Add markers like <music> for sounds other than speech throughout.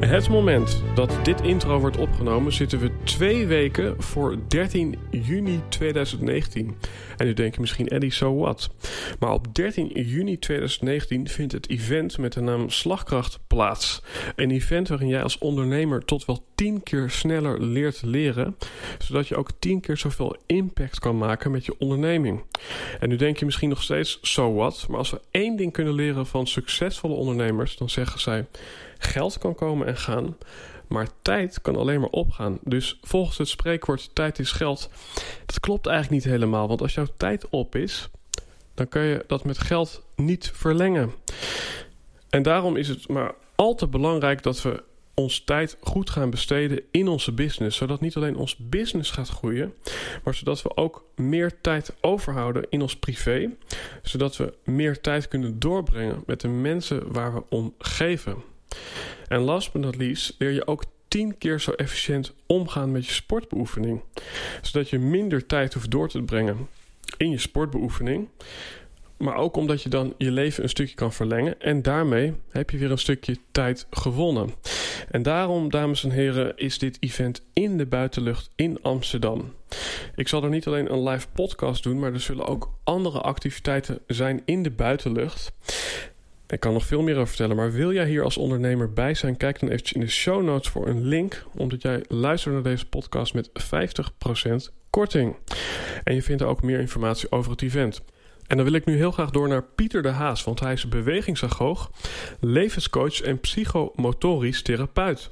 Het moment dat dit intro wordt opgenomen zitten we twee weken voor 13 juni 2019. En nu denk je misschien, Eddie, so what? Maar op 13 juni 2019 vindt het event met de naam Slagkracht plaats. Een event waarin jij als ondernemer tot wel 10 keer sneller leert leren, zodat je ook 10 keer zoveel impact kan maken met je onderneming. En nu denk je misschien nog steeds, so what? Maar als we één ding kunnen leren van succesvolle ondernemers, dan zeggen zij Geld kan komen en gaan, maar tijd kan alleen maar opgaan. Dus volgens het spreekwoord tijd is geld, dat klopt eigenlijk niet helemaal. Want als jouw tijd op is, dan kun je dat met geld niet verlengen. En daarom is het maar al te belangrijk dat we ons tijd goed gaan besteden in onze business. Zodat niet alleen ons business gaat groeien, maar zodat we ook meer tijd overhouden in ons privé. Zodat we meer tijd kunnen doorbrengen met de mensen waar we om geven. En last but not least leer je ook 10 keer zo efficiënt omgaan met je sportbeoefening. Zodat je minder tijd hoeft door te brengen in je sportbeoefening. Maar ook omdat je dan je leven een stukje kan verlengen. En daarmee heb je weer een stukje tijd gewonnen. En daarom, dames en heren, is dit event in de buitenlucht in Amsterdam. Ik zal er niet alleen een live podcast doen, maar er zullen ook andere activiteiten zijn in de buitenlucht. Ik kan nog veel meer over vertellen, maar wil jij hier als ondernemer bij zijn? Kijk dan eventjes in de show notes voor een link, omdat jij luistert naar deze podcast met 50% korting. En je vindt er ook meer informatie over het event. En dan wil ik nu heel graag door naar Pieter de Haas, want hij is bewegingsagoog, levenscoach en psychomotorisch therapeut.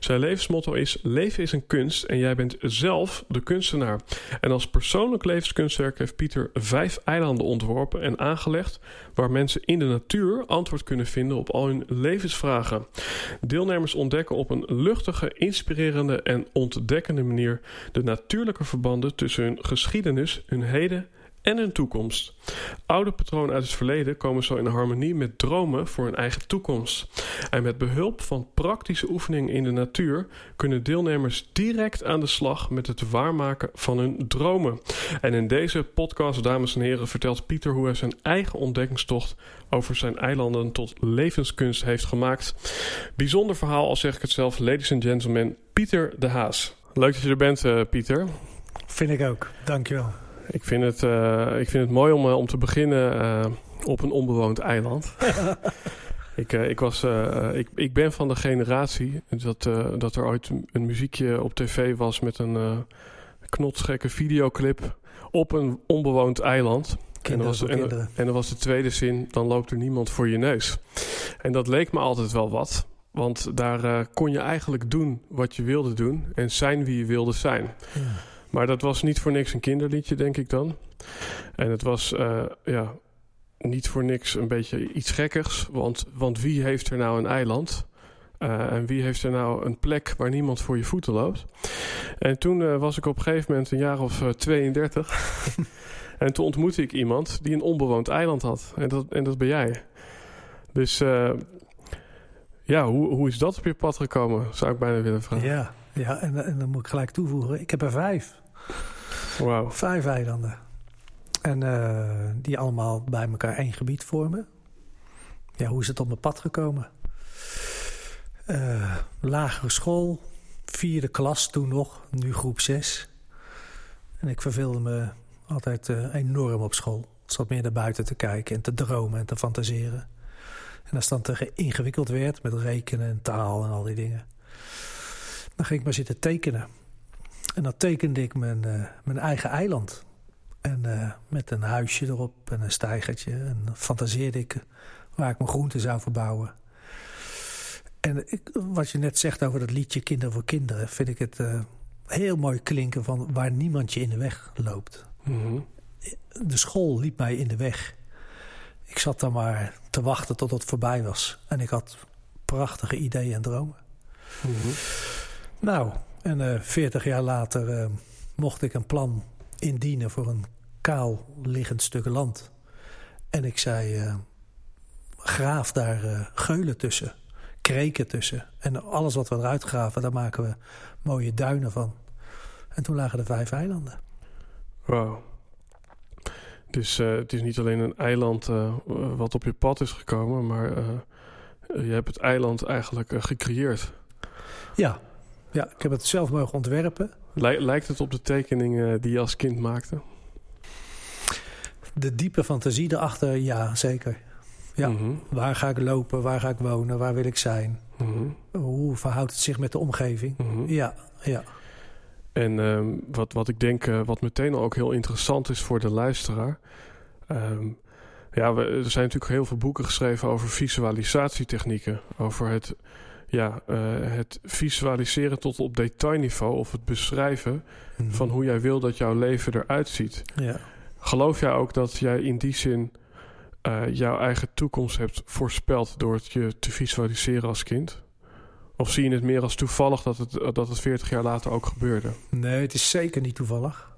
Zijn levensmotto is: Leven is een kunst en jij bent zelf de kunstenaar. En als persoonlijk levenskunstwerk heeft Pieter vijf eilanden ontworpen en aangelegd waar mensen in de natuur antwoord kunnen vinden op al hun levensvragen. Deelnemers ontdekken op een luchtige, inspirerende en ontdekkende manier de natuurlijke verbanden tussen hun geschiedenis, hun heden en hun toekomst. Oude patronen uit het verleden komen zo in harmonie met dromen voor hun eigen toekomst. En met behulp van praktische oefeningen in de natuur kunnen deelnemers direct aan de slag met het waarmaken van hun dromen. En in deze podcast, dames en heren, vertelt Pieter hoe hij zijn eigen ontdekkingstocht over zijn eilanden tot levenskunst heeft gemaakt. Bijzonder verhaal, al zeg ik het zelf, ladies and gentlemen, Pieter de Haas. Leuk dat je er bent, uh, Pieter. Vind ik ook. Dankjewel. Ik vind het, uh, ik vind het mooi om, uh, om te beginnen uh, op een onbewoond eiland. <laughs> ik, ik, was, ik, ik ben van de generatie dat, dat er ooit een muziekje op tv was met een knotsgekke videoclip op een onbewoond eiland. En dat, was, en, was de tweede zin, dan loopt er niemand voor je neus. En dat leek me altijd wel wat. Want daar kon je eigenlijk doen wat je wilde doen en zijn wie je wilde zijn. Ja. Maar dat was niet voor niks een kinderliedje, denk ik dan. En het was uh, ja, niet voor niks een beetje iets gekkers. Want, want wie heeft er nou een eiland? Uh, en wie heeft er nou een plek waar niemand voor je voeten loopt? En toen uh, was ik op een gegeven moment een jaar of 32. <laughs> en toen ontmoette ik iemand die een onbewoond eiland had. En dat, en dat ben jij. Dus ja, hoe, hoe is dat op je pad gekomen? Zou ik bijna willen vragen. Ja, ja en, en dan moet ik gelijk toevoegen. Ik heb er vijf. Wow. Vijf eilanden. En uh, die allemaal bij elkaar één gebied vormen. Ja, hoe is het op mijn pad gekomen? Uh, lagere school, vierde klas toen nog, nu groep zes. En ik verveelde me altijd uh, enorm op school. Ik zat meer naar buiten te kijken en te dromen en te fantaseren. En als het dan ingewikkeld werd met rekenen en taal en al die dingen, dan ging ik maar zitten tekenen. En dan tekende ik mijn, uh, mijn eigen eiland. En uh, met een huisje erop en een steigertje. En fantaseerde ik waar ik mijn groenten zou verbouwen. En ik, wat je net zegt over dat liedje Kinder voor Kinderen... vind ik het uh, heel mooi klinken van waar niemand je in de weg loopt. Mm -hmm. De school liep mij in de weg. Ik zat dan maar te wachten tot het voorbij was. En ik had prachtige ideeën en dromen. Mm -hmm. Nou, en uh, 40 jaar later uh, mocht ik een plan indienen voor een kaal liggend stuk land. En ik zei, uh, graaf daar geulen tussen, kreken tussen. En alles wat we eruit graven, daar maken we mooie duinen van. En toen lagen er vijf eilanden. Wauw. Dus uh, het is niet alleen een eiland wat op je pad is gekomen, maar je hebt het eiland eigenlijk gecreëerd. Ja, ja, ik heb het zelf mogen ontwerpen. Lijkt het op de tekeningen die je als kind maakte? De diepe fantasie erachter, ja, zeker. Ja, mm -hmm. waar ga ik lopen, waar ga ik wonen, waar wil ik zijn? Mm -hmm. Hoe verhoudt het zich met de omgeving? Mm -hmm. Ja, ja. En um, wat, wat ik denk, uh, wat meteen al ook heel interessant is voor de luisteraar... Um, ja, we, er zijn natuurlijk heel veel boeken geschreven over visualisatietechnieken. Over het ja, uh, het visualiseren tot op detailniveau of het beschrijven mm -hmm. van hoe jij wil dat jouw leven eruit ziet. Ja. Geloof jij ook dat jij in die zin uh, jouw eigen toekomst hebt voorspeld door het je te visualiseren als kind? Of zie je het meer als toevallig dat het, dat het 40 jaar later ook gebeurde? Nee, het is zeker niet toevallig.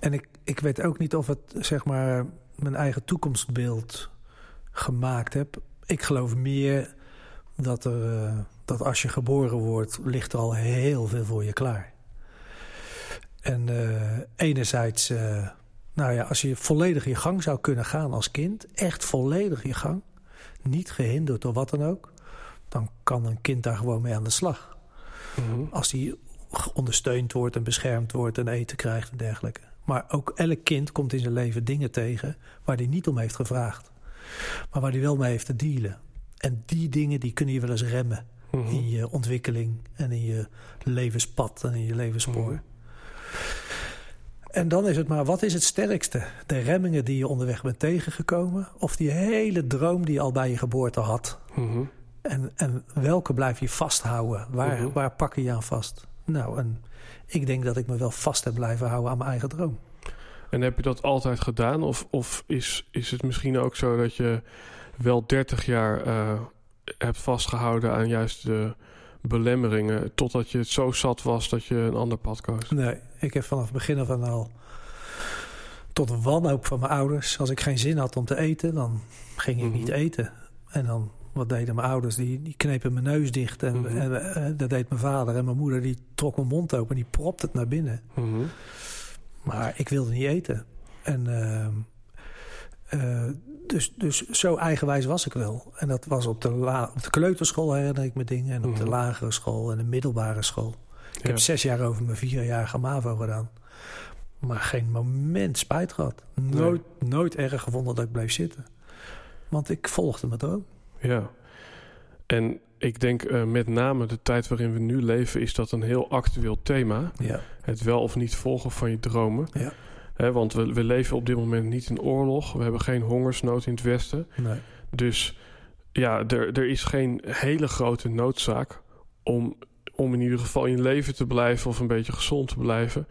En ik, ik weet ook niet of het zeg maar mijn eigen toekomstbeeld gemaakt heb. Ik geloof meer dat, er, uh, dat als je geboren wordt, ligt er al heel veel voor je klaar. En uh, enerzijds, uh, nou ja, als je volledig je gang zou kunnen gaan als kind, echt volledig je gang, niet gehinderd door wat dan ook, dan kan een kind daar gewoon mee aan de slag. Mm -hmm. Als hij ondersteund wordt en beschermd wordt en eten krijgt en dergelijke. Maar ook elk kind komt in zijn leven dingen tegen waar hij niet om heeft gevraagd. Maar waar hij wel mee heeft te dealen. En die dingen die kunnen je wel eens remmen mm -hmm. in je ontwikkeling en in je levenspad en in je levensspoor. Mm -hmm. En dan is het maar, wat is het sterkste? De remmingen die je onderweg bent tegengekomen... of die hele droom die je al bij je geboorte had? Mm -hmm. en, en welke blijf je vasthouden? Waar, waar pak je je aan vast? Nou, en ik denk dat ik me wel vast heb blijven houden aan mijn eigen droom. En heb je dat altijd gedaan? Of, of is, is het misschien ook zo dat je wel 30 jaar uh, hebt vastgehouden aan juist de belemmeringen... totdat je het zo zat was dat je een ander pad koos? Nee, ik heb vanaf het begin af aan al tot wanhoop van mijn ouders. Als ik geen zin had om te eten, dan ging ik mm -hmm. niet eten. En dan, wat deden mijn ouders? Die, die knepen mijn neus dicht. En, mm -hmm. en, en, dat deed mijn vader. En mijn moeder die trok mijn mond open. Die propte het naar binnen. Mm -hmm. Maar ik wilde niet eten. En... Uh, uh, dus, dus zo eigenwijs was ik wel. En dat was op de, la, op de kleuterschool herinner ik me dingen. En op de lagere school en de middelbare school. Ik ja. heb zes jaar over mijn vierjarige MAVO gedaan. Maar geen moment spijt gehad. Nooit, nee. nooit erg gevonden dat ik bleef zitten. Want ik volgde mijn droom. Ja. En ik denk uh, met name de tijd waarin we nu leven... is dat een heel actueel thema. Ja. Het wel of niet volgen van je dromen. Ja. He, want we, we, leven op dit moment niet in oorlog. We hebben geen hongersnood in het Westen. Nee. Dus ja, er, er is geen hele grote noodzaak... om, om in ieder geval in leven te blijven... of een beetje gezond te blijven...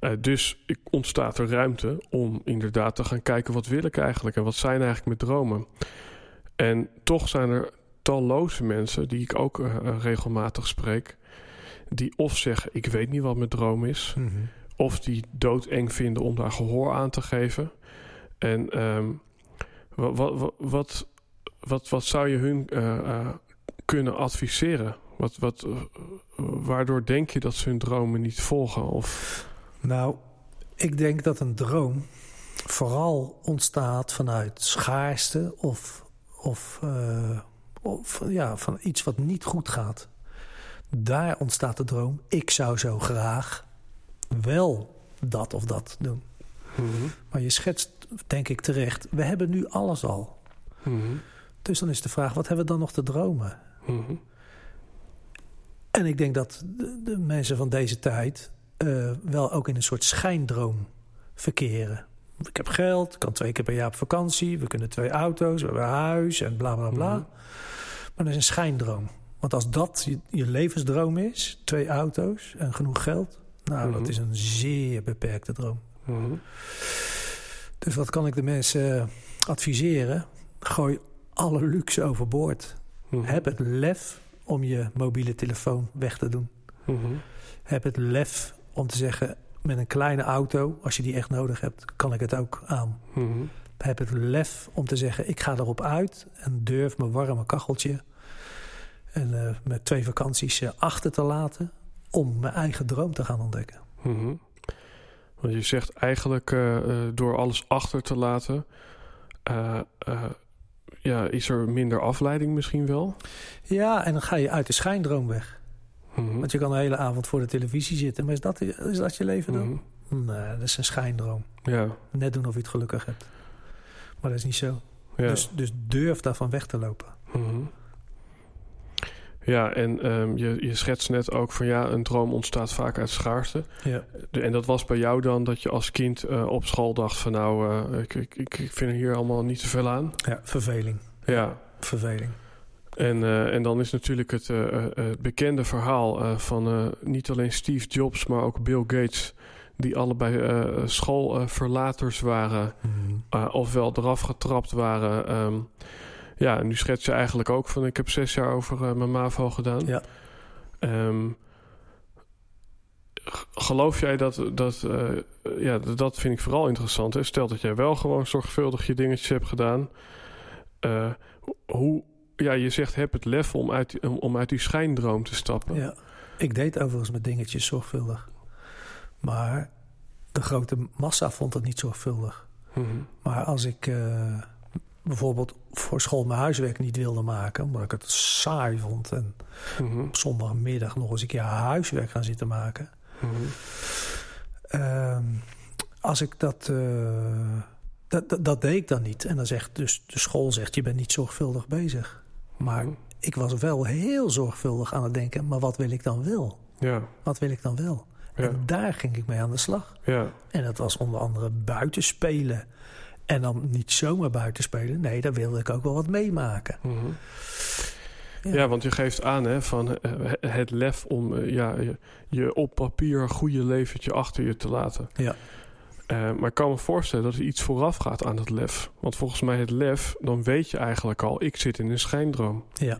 Uh, dus ontstaat er ruimte om inderdaad te gaan kijken... wat wil ik eigenlijk en wat zijn eigenlijk mijn dromen. En toch zijn er talloze mensen... die ik ook uh, regelmatig spreek... die of zeggen, ik weet niet wat mijn droom is... Mm -hmm of die doodeng vinden om daar gehoor aan te geven. En um, wat, wat, wat, wat, zou je hun uh, uh, kunnen adviseren? Wat, wat, uh, waardoor denk je dat ze hun dromen niet volgen? Of... Nou, ik denk dat een droom vooral ontstaat vanuit schaarste of, of, of ja, van iets wat niet goed gaat. Daar ontstaat de droom. Ik zou zo graag wel dat of dat doen. Mm -hmm. Maar je schetst, denk ik terecht, we hebben nu alles al. Mm -hmm. Dus dan is de vraag, wat hebben we dan nog te dromen? Mhm. En ik denk dat de, de mensen van deze tijd eh, wel ook in een soort schijndroom verkeren. Ik heb geld, ik kan twee keer per jaar op vakantie, we kunnen twee auto's, we hebben een huis en bla bla bla. Mhm. Maar dat is een schijndroom. Want als dat je, je levensdroom is, twee auto's en genoeg geld, nou, Mhm. dat is een zeer beperkte droom. Mhm. Dus wat kan ik de mensen eh, adviseren? Gooi alle luxe overboord. Mhm. Heb het lef om je mobiele telefoon weg te doen. Mhm. Heb het lef om te zeggen, met een kleine auto, als je die echt nodig hebt, kan ik het ook aan. Mhm. Heb het lef om te zeggen, ik ga erop uit en durf mijn warme kacheltje en eh, met twee vakanties eh, achter te laten om mijn eigen droom te gaan ontdekken. Mhm. Want je zegt eigenlijk eh, eh, door alles achter te laten, eh, ja, is er minder afleiding misschien wel. Ja, en dan ga je uit de schijndroom weg. Mhm. Want je kan de hele avond voor de televisie zitten. Maar is dat, is dat je leven dan? Mhm. Nee, dat is een schijndroom. Ja, Net doen of je het gelukkig hebt. Maar dat is niet zo. ja. Dus, dus durf daarvan weg te lopen. Ja, en ehm, je, je schetst net ook van ja, een droom ontstaat vaak uit schaarste. Ja. De- En dat was bij jou dan dat je als kind eh, op school dacht van nou, eh, ik, ik, ik vind er hier allemaal niet zoveel aan. ja, verveling. Ja, Verveling. en, eh, en dan is natuurlijk het het bekende verhaal van niet alleen Steve Jobs, maar ook Bill Gates, die allebei schoolverlaters waren, eh, ofwel eraf getrapt waren. ehm. Ja, en nu schets je eigenlijk ook van ik heb zes jaar over eh, mijn MAVO gedaan. Ja. Ehm, geloof jij dat, dat eh, ja, dat vind ik vooral interessant. Hè? Stel dat jij wel gewoon zorgvuldig je dingetjes hebt gedaan. Eh, hoe, ja, je zegt heb het lef om uit, om, uit die schijndroom te stappen. Ja. Ik deed overigens met dingetjes zorgvuldig. Maar de grote massa vond het niet zorgvuldig. Mhm. Maar als ik bijvoorbeeld voor school mijn huiswerk niet wilde maken... omdat ik het saai vond... en Mhm. op zondagmiddag nog eens een keer huiswerk gaan zitten maken... Ehm, als ik dat, eh, dat, dat... Dat deed ik dan niet. En dan zegt dus de school zegt, je bent niet zorgvuldig bezig. Maar Mhm. ik was wel heel zorgvuldig aan het denken... maar wat wil ik dan wel? Ja, Wat wil ik dan wel? ja, En daar ging ik mee aan de slag. ja. En dat was onder andere buitenspelen. En dan niet zomaar buitenspelen. Nee, daar wilde ik ook wel wat meemaken. Mhm. Ja. Ja, want je geeft aan hè, van eh, het lef om eh, ja, je, je op papier goede leventje achter je te laten. Ja. Eh, maar ik kan me voorstellen dat er iets vooraf gaat aan het lef. Want volgens mij het lef, dan weet je eigenlijk al, ik zit in een schijndroom. Ja,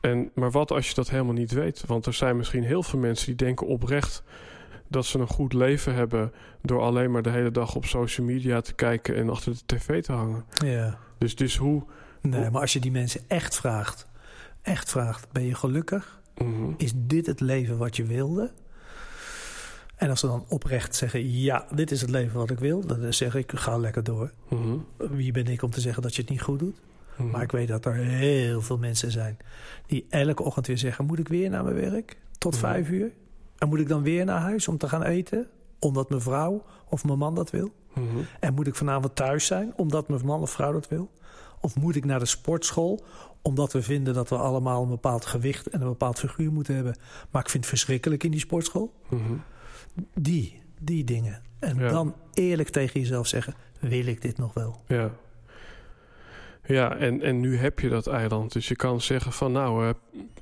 En, maar wat als je dat helemaal niet weet? Want er zijn misschien heel veel mensen die denken oprecht dat ze een goed leven hebben door alleen maar de hele dag op social media te kijken en achter de tv te hangen. ja. Dus, dus hoe. Nee, maar als je die mensen echt vraagt... echt vraagt, ben je gelukkig? Mhm, Is dit het leven wat je wilde? En als ze dan oprecht zeggen... ja, dit is het leven wat ik wil... dan zeg ik, ga lekker door. mhm, Wie ben ik om te zeggen dat je het niet goed doet? mhm. Maar ik weet dat er heel veel mensen zijn... die elke ochtend weer zeggen... moet ik weer naar mijn werk? Tot vijf uur? En moet ik dan weer naar huis om te gaan eten? Omdat mijn vrouw of mijn man dat wil? Mhm, En moet ik vanavond thuis zijn omdat mijn man of vrouw dat wil? Of moet ik naar de sportschool omdat we vinden dat we allemaal een bepaald gewicht en een bepaald figuur moeten hebben? Maar ik vind het verschrikkelijk in die sportschool. mhm. Die, die dingen. En Ja. dan eerlijk tegen jezelf zeggen: wil ik dit nog wel? Ja. Ja, en, en nu heb je dat eiland. Dus je kan zeggen van nou,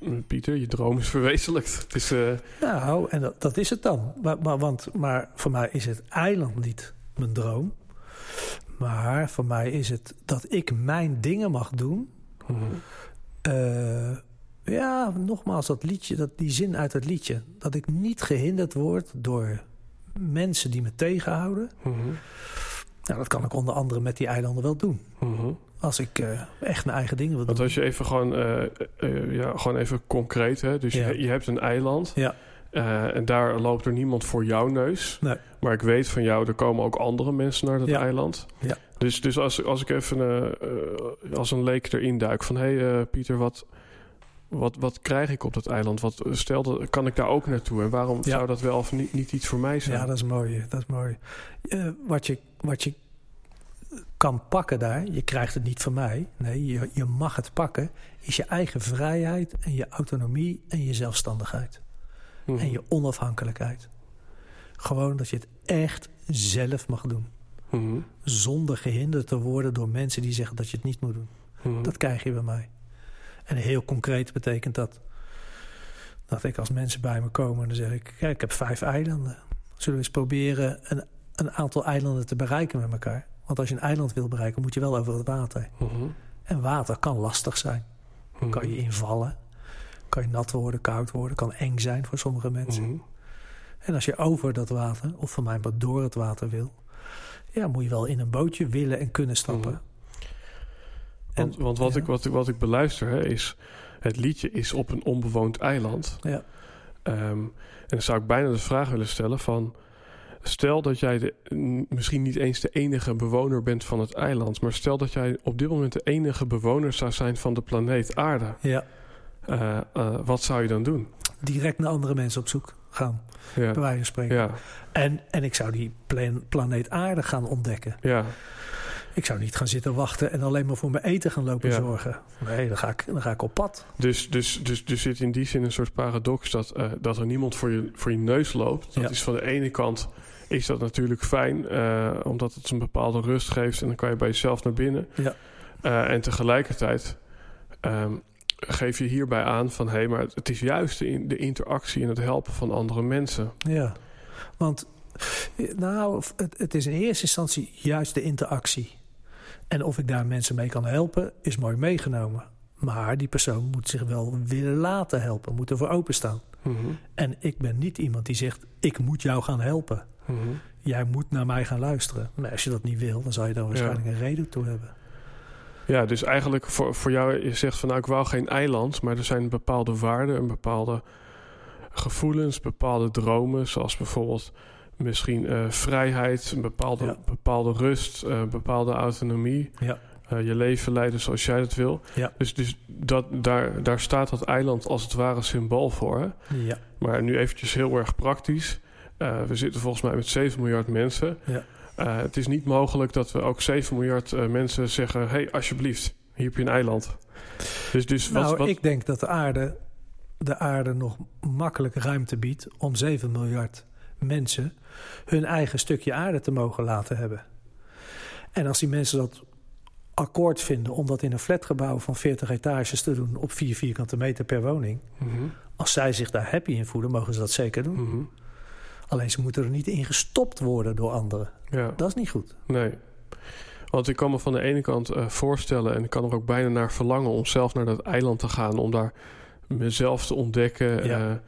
eh, Pieter, je droom is verwezenlijkt. Het is, eh, Nou, en dat, dat is het dan. Maar, maar, want, maar voor mij is het eiland niet mijn droom. Maar voor mij is het dat ik mijn dingen mag doen. mhm, Eh, ja, nogmaals, dat liedje, dat, die zin uit het liedje. Dat ik niet gehinderd word door mensen die me tegenhouden. mhm, Nou, dat kan ik onder andere met die eilanden wel doen. mhm. Als ik eh, echt mijn eigen dingen wil Want doen. als je even gewoon, eh, eh, ja, gewoon even concreet, hè? dus Ja. je, je hebt een eiland Ja, en daar loopt er niemand voor jouw neus. Nee. Maar ik weet van jou, er komen ook andere mensen naar dat Ja. eiland. Ja. Dus, dus als, als ik even als een leek erin duik van hé hey, Pieter, wat, wat, wat krijg ik op dat eiland? Wat, stel, dat, kan ik daar ook naartoe? En waarom Ja. zou dat wel of niet, niet iets voor mij zijn? ja, dat is mooi. Dat is mooi. Eh, wat, je, wat je kan pakken daar, je krijgt het niet van mij. Nee, je, je mag het pakken, is je eigen vrijheid en je autonomie en je zelfstandigheid. Mhm. En je onafhankelijkheid. Gewoon dat je het echt zelf mag doen. Mhm. Zonder gehinderd te worden door mensen die zeggen dat je het niet moet doen. Mhm. Dat krijg je bij mij. En heel concreet betekent dat dat ik als mensen bij me komen en dan zeg ik: Kijk, ik heb vijf eilanden. Zullen we eens proberen een, een aantal eilanden te bereiken met elkaar? Want als je een eiland wil bereiken, moet je wel over het water. Mhm. En water kan lastig zijn. Mhm. Kan je invallen, kan je nat worden, koud worden, kan eng zijn voor sommige mensen. Mhm. En als je over dat water, of van mij wat door het water wil, ja, moet je wel in een bootje willen en kunnen stappen. Want, want wat, ja. ik, wat, ik, wat ik beluister hè, is... Het liedje is op een onbewoond eiland. Ja. Ehm, en dan zou ik bijna de vraag willen stellen van... Stel dat jij de, misschien niet eens de enige bewoner bent van het eiland... maar stel dat jij op dit moment de enige bewoner zou zijn van de planeet aarde. ja, Eh, eh, wat zou je dan doen? direct naar andere mensen op zoek gaan, Ja, bij wijze van spreken. ja, En, en ik zou die plan- planeet aarde gaan ontdekken. ja. Ik zou niet gaan zitten wachten en alleen maar voor mijn eten gaan lopen Ja. zorgen. Nee, dan ga, ik, dan ga ik op pad. Dus, dus, dus, dus zit in die zin een soort paradox dat, eh, dat er niemand voor je, voor je neus loopt. Dat Ja. is van de ene kant is dat natuurlijk fijn, eh, omdat het een bepaalde rust geeft en dan kan je bij jezelf naar binnen. Ja. Eh, en tegelijkertijd ehm, geef je hierbij aan van hé, hey, maar het is juist de, in- de interactie en het helpen van andere mensen. Ja, want nou, het, het is in eerste instantie juist de interactie. En of ik daar mensen mee kan helpen, is mooi meegenomen. Maar die persoon moet zich wel willen laten helpen, moet ervoor openstaan. Mhm, En ik ben niet iemand die zegt, ik moet jou gaan helpen. mhm. Jij moet naar mij gaan luisteren. Maar als je dat niet wil, dan zal je daar waarschijnlijk een reden toe hebben. Ja, dus eigenlijk voor, voor jou, je zegt van nou ik wou geen eiland, maar er zijn bepaalde waarden en bepaalde gevoelens, bepaalde dromen, zoals bijvoorbeeld misschien eh, vrijheid, een bepaalde, Ja. bepaalde rust, eh, bepaalde autonomie, Ja, eh, je leven leiden zoals jij dat wil. Ja. Dus, dus dat, daar, daar staat dat eiland als het ware symbool voor. Hè? ja, Maar nu eventjes heel erg praktisch. We zitten volgens mij met 7 miljard mensen. Ja. Het is niet mogelijk dat we ook 7 miljard mensen zeggen... hé, hey, alsjeblieft, hier heb je een eiland. Dus, dus nou, wat... wat ik denk dat de aarde, de aarde nog makkelijk ruimte biedt om 7 miljard mensen hun eigen stukje aarde te mogen laten hebben. En als die mensen dat akkoord vinden om dat in een flatgebouw van 40 etages te doen op 4 vierkante meter per woning, Mhm, als zij zich daar happy in voelen, mogen ze dat zeker doen. mhm. Alleen ze moeten er niet in gestopt worden door anderen. Ja, Dat is niet goed. nee. Want ik kan me van de ene kant eh, voorstellen... en ik kan er ook bijna naar verlangen om zelf naar dat eiland te gaan... om daar mezelf te ontdekken. Ja.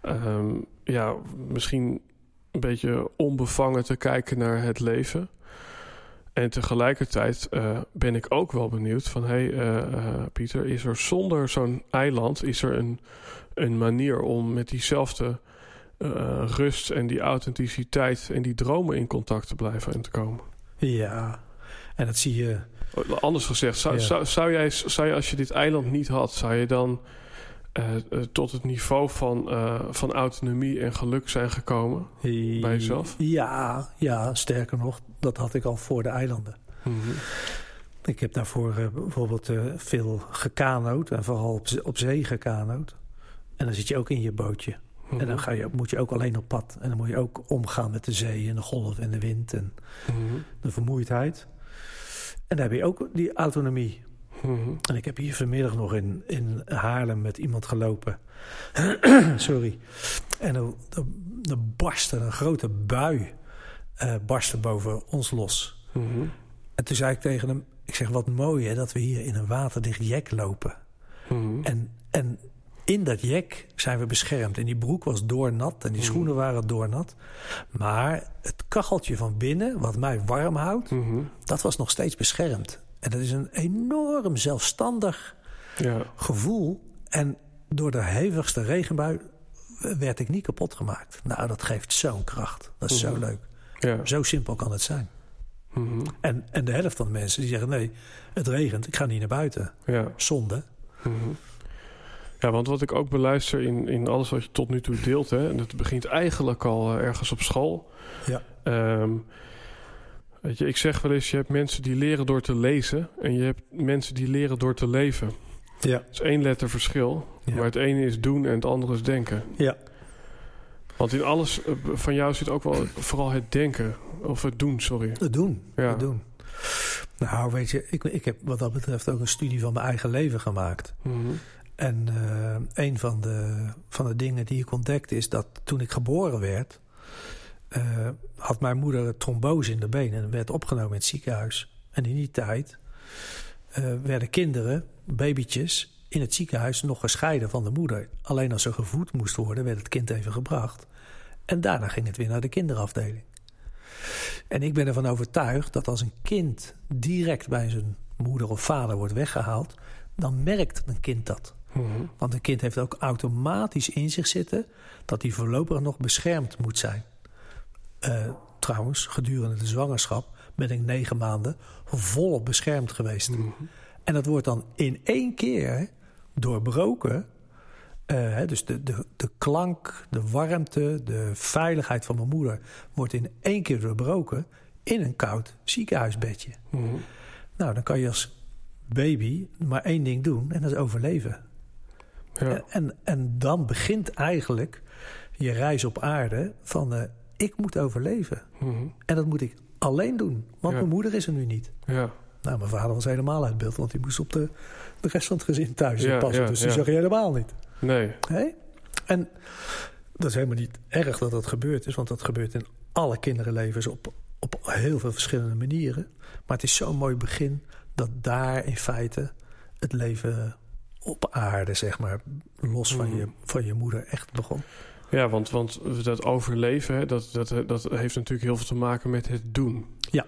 eh, ehm, ja, misschien een beetje onbevangen te kijken naar het leven. En tegelijkertijd eh, ben ik ook wel benieuwd van... hé hey, eh, eh, Pieter, is er zonder zo'n eiland... is er een, een manier om met diezelfde rust en die authenticiteit... en die dromen in contact te blijven en te komen? Ja, en dat zie je. Anders gezegd, zou, Ja. zou, zou, jij, zou je als je dit eiland niet had... zou je dan eh, eh, tot het niveau van, eh, van autonomie en geluk zijn gekomen? Bij jezelf? Ja, ja, sterker nog, dat had ik al voor de eilanden. Mhm. Ik heb daarvoor bijvoorbeeld veel gekanoot en vooral op, ze- op zee gekanoot. En dan zit je ook in je bootje. En dan ga je, moet je ook alleen op pad. En dan moet je ook omgaan met de zee en de golf en de wind en Mhm. de vermoeidheid. En daar heb je ook die autonomie. Mhm. En ik heb hier vanmiddag nog in, in Haarlem met iemand gelopen. <clears throat> Sorry. En er, er, er barstte een grote bui eh barstte boven ons los. Mhm. En toen zei ik tegen hem... Ik zeg, wat mooi hè, dat we hier in een waterdicht jek lopen. Mhm. En, en in dat jek zijn we beschermd. En die broek was doornat en die schoenen waren doornat. Maar het kacheltje van binnen, wat mij warm houdt... Dat was nog steeds beschermd. En dat is een enorm zelfstandig Ja. gevoel. En door de hevigste regenbui werd ik niet kapot gemaakt. Nou, dat geeft zo'n kracht. Dat is zo Mhm. leuk. Ja. Zo simpel kan het zijn. Mhm. En, en de helft van de mensen die zeggen... nee, het regent, ik ga niet naar buiten. ja. Zonde. Mhm. Ja, want wat ik ook beluister in, in alles wat je tot nu toe deelt, hè, en dat begint eigenlijk al eh, ergens op school. Ja. Ehm, Weet je, ik zeg wel eens, je hebt mensen die leren door te lezen en je hebt mensen die leren door te leven. Ja. Het is één letter verschil, Ja. maar het ene is doen en het andere is denken. Ja. Want in alles eh, van jou zit ook wel vooral het denken, of het doen, sorry. Het doen. Ja. Het doen. Nou, weet je, ik, ik heb wat dat betreft ook een studie van mijn eigen leven gemaakt. Mhm. En eh, een van de, van de dingen die ik ontdekte is dat toen ik geboren werd, eh, had mijn moeder trombose in de benen en werd opgenomen in het ziekenhuis. En in die tijd eh, werden kinderen, babytjes, in het ziekenhuis nog gescheiden van de moeder. Alleen als ze gevoed moest worden, werd het kind even gebracht. En daarna ging het weer naar de kinderafdeling. En ik ben ervan overtuigd dat als een kind direct bij zijn moeder of vader wordt weggehaald, dan merkt een kind dat. Mhm. Want een kind heeft ook automatisch in zich zitten dat hij voorlopig nog beschermd moet zijn. Eh, trouwens, gedurende de zwangerschap ben ik negen maanden volop beschermd geweest. En dat wordt dan in één keer doorbroken. Eh, dus de, de, de klank, de warmte, de veiligheid van mijn moeder wordt in één keer doorbroken in een koud ziekenhuisbedje. Mhm. Nou, dan kan je als baby maar één ding doen en dat is overleven. Ja. En, en dan begint eigenlijk je reis op aarde van eh, ik moet overleven. Mhm. En dat moet ik alleen doen, want Ja. mijn moeder is er nu niet. ja. Nou, mijn vader was helemaal uit beeld, want die moest op de, de rest van het gezin thuis Ja, passen. dus die zag je helemaal niet. Nee. Hè? En dat is helemaal niet erg dat dat gebeurd is, want dat gebeurt in alle kinderenlevens op, op heel veel verschillende manieren. Maar het is zo'n mooi begin dat daar in feite het leven op aarde, zeg maar, los van, Mhm. je, van je moeder echt begon. Ja, want, want dat overleven, hè, dat, dat, dat heeft natuurlijk heel veel te maken met het doen. Ja,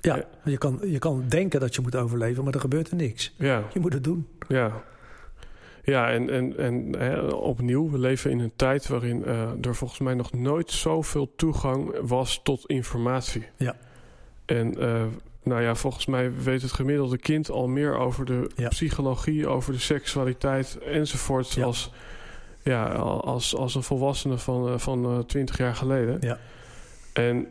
Ja. Je, kan, je kan denken dat je moet overleven, maar er gebeurt er niks. Ja, Je moet het doen. ja. Ja, en, en, en hè, opnieuw, we leven in een tijd waarin eh, er volgens mij nog nooit zoveel toegang was tot informatie. Ja. En eh, nou ja, volgens mij weet het gemiddelde kind al meer over de Ja. psychologie, over de seksualiteit enzovoort. Ja. Als, ja, als, als een volwassene van, eh, van eh, 20 jaar geleden. Ja. En,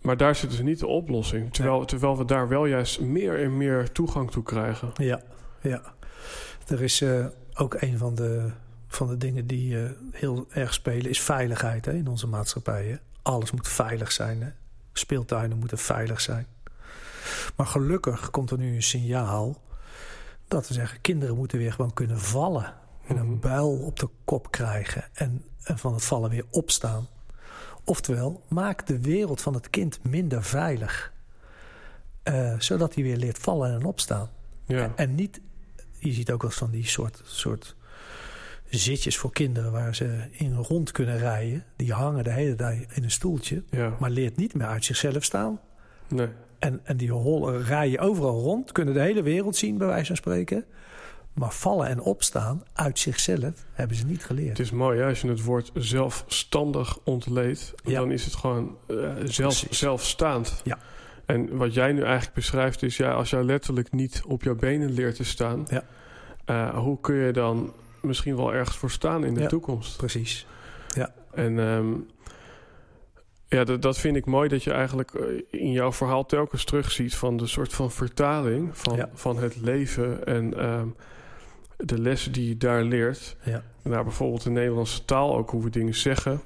maar daar zit dus niet de oplossing. Terwijl, terwijl we daar wel juist meer en meer toegang toe krijgen. Ja, ja. Er is eh, ook een van de, van de dingen die eh, heel erg spelen, is veiligheid hè, in onze maatschappijen. Alles moet veilig zijn. Hè. Speeltuinen moeten veilig zijn. Maar gelukkig komt er nu een signaal dat we zeggen: kinderen moeten weer gewoon kunnen vallen. En een Mhm. buil op de kop krijgen en, en van het vallen weer opstaan. Oftewel, maak de wereld van het kind minder veilig. Eh, zodat hij weer leert vallen en opstaan. Ja. En niet, je ziet ook wel eens van die soort, soort zitjes voor kinderen waar ze in rond kunnen rijden. Die hangen de hele dag in een stoeltje, ja. maar leert niet meer uit zichzelf staan. Nee. En, en die rijden overal rond, kunnen de hele wereld zien, bij wijze van spreken. Maar vallen en opstaan uit zichzelf hebben ze niet geleerd. Het is mooi, hè? als je het woord zelfstandig ontleedt, Ja. dan is het gewoon eh, zelf, zelfstaand. Ja. En wat jij nu eigenlijk beschrijft is, ja, als jij letterlijk niet op jouw benen leert te staan, Ja. eh, hoe kun je dan misschien wel ergens voor staan in de Ja. toekomst? Precies. En ehm, ja, dat, dat vind ik mooi dat je eigenlijk eh, in jouw verhaal telkens terugziet van de soort van vertaling van, Ja. van het leven en ehm, de lessen die je daar leert. Ja. naar bijvoorbeeld de Nederlandse taal, ook hoe we dingen zeggen.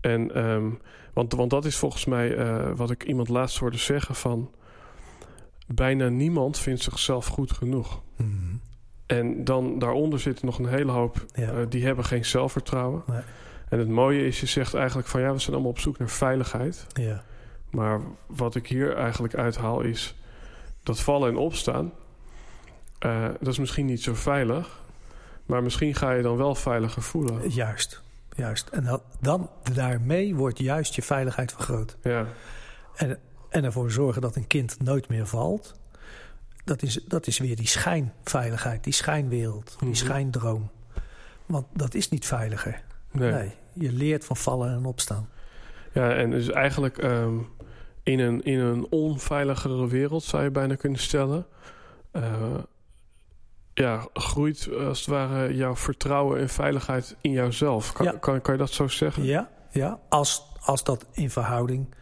En, ehm, want, want dat is volgens mij eh, wat ik iemand laatst hoorde zeggen van... bijna niemand vindt zichzelf goed genoeg. Mhm. En dan daaronder zit nog een hele hoop... Ja. eh, die hebben geen zelfvertrouwen. Nee. En het mooie is, je zegt eigenlijk van... ja, we zijn allemaal op zoek naar veiligheid. ja. Maar wat ik hier eigenlijk uithaal is... dat vallen en opstaan... eh, dat is misschien niet zo veilig... maar misschien ga je dan wel veiliger voelen. Juist. Juist. En dan, dan daarmee wordt juist je veiligheid vergroot. Ja. En, en ervoor zorgen dat een kind nooit meer valt. Dat is, dat is weer die schijnveiligheid, die schijnwereld, die Mhm. schijndroom. Want dat is niet veiliger. Nee. Nee. je leert van vallen en opstaan. Ja, en dus eigenlijk ehm, in, een, in een onveiligere wereld zou je bijna kunnen stellen. eh, ja, groeit als het ware jouw vertrouwen en veiligheid in jouzelf. Kan, Ja. kan, kan je dat zo zeggen? Ja, ja als, als dat in verhouding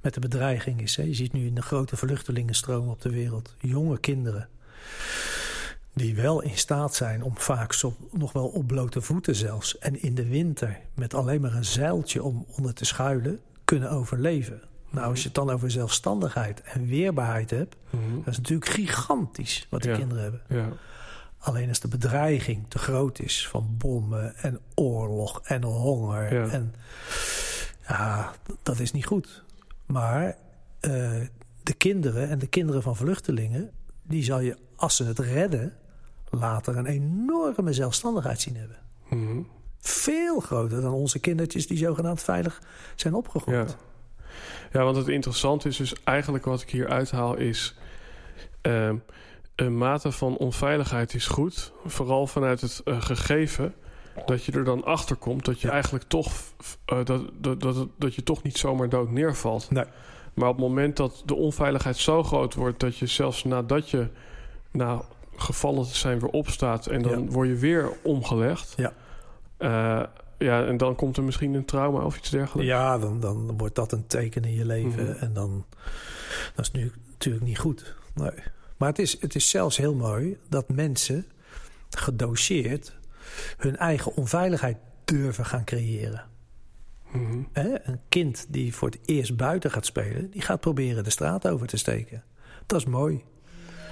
met de bedreiging is. Hè. Je ziet nu een grote vluchtelingenstroom op de wereld. Jonge kinderen die wel in staat zijn om vaak nog wel op blote voeten zelfs... en in de winter met alleen maar een zeiltje om onder te schuilen... kunnen overleven. Nou, als je het dan over zelfstandigheid en weerbaarheid hebt... Mhm. dat is natuurlijk gigantisch wat die Ja. kinderen hebben. Ja. Alleen als de bedreiging te groot is van bommen en oorlog en honger. Ja. En ja, dat is niet goed. Maar eh, de kinderen en de kinderen van vluchtelingen, die zal je, als ze het redden, later een enorme zelfstandigheid zien hebben. Mhm. Veel groter dan onze kindertjes die zogenaamd veilig zijn opgegroeid. Ja. ja, want het interessante is dus eigenlijk wat ik hier uithaal is... ehm, een mate van onveiligheid is goed. Vooral vanuit het eh, gegeven dat je er dan achter komt... dat je Ja. eigenlijk toch, eh, dat, dat, dat, dat je toch niet zomaar dood neervalt. Nee. Maar op het moment dat de onveiligheid zo groot wordt... dat je zelfs nadat je na gevallen te zijn weer opstaat... en dan Ja. word je weer omgelegd... Ja. Eh, ja, en dan komt er misschien een trauma of iets dergelijks. Ja, dan, dan wordt dat een teken in je leven. Mhm. En dan dat is nu natuurlijk niet goed. Nee. Maar het is, het is zelfs heel mooi dat mensen gedoseerd hun eigen onveiligheid durven gaan creëren. Mhm. Een kind die voor het eerst buiten gaat spelen, die gaat proberen de straat over te steken. Dat is mooi.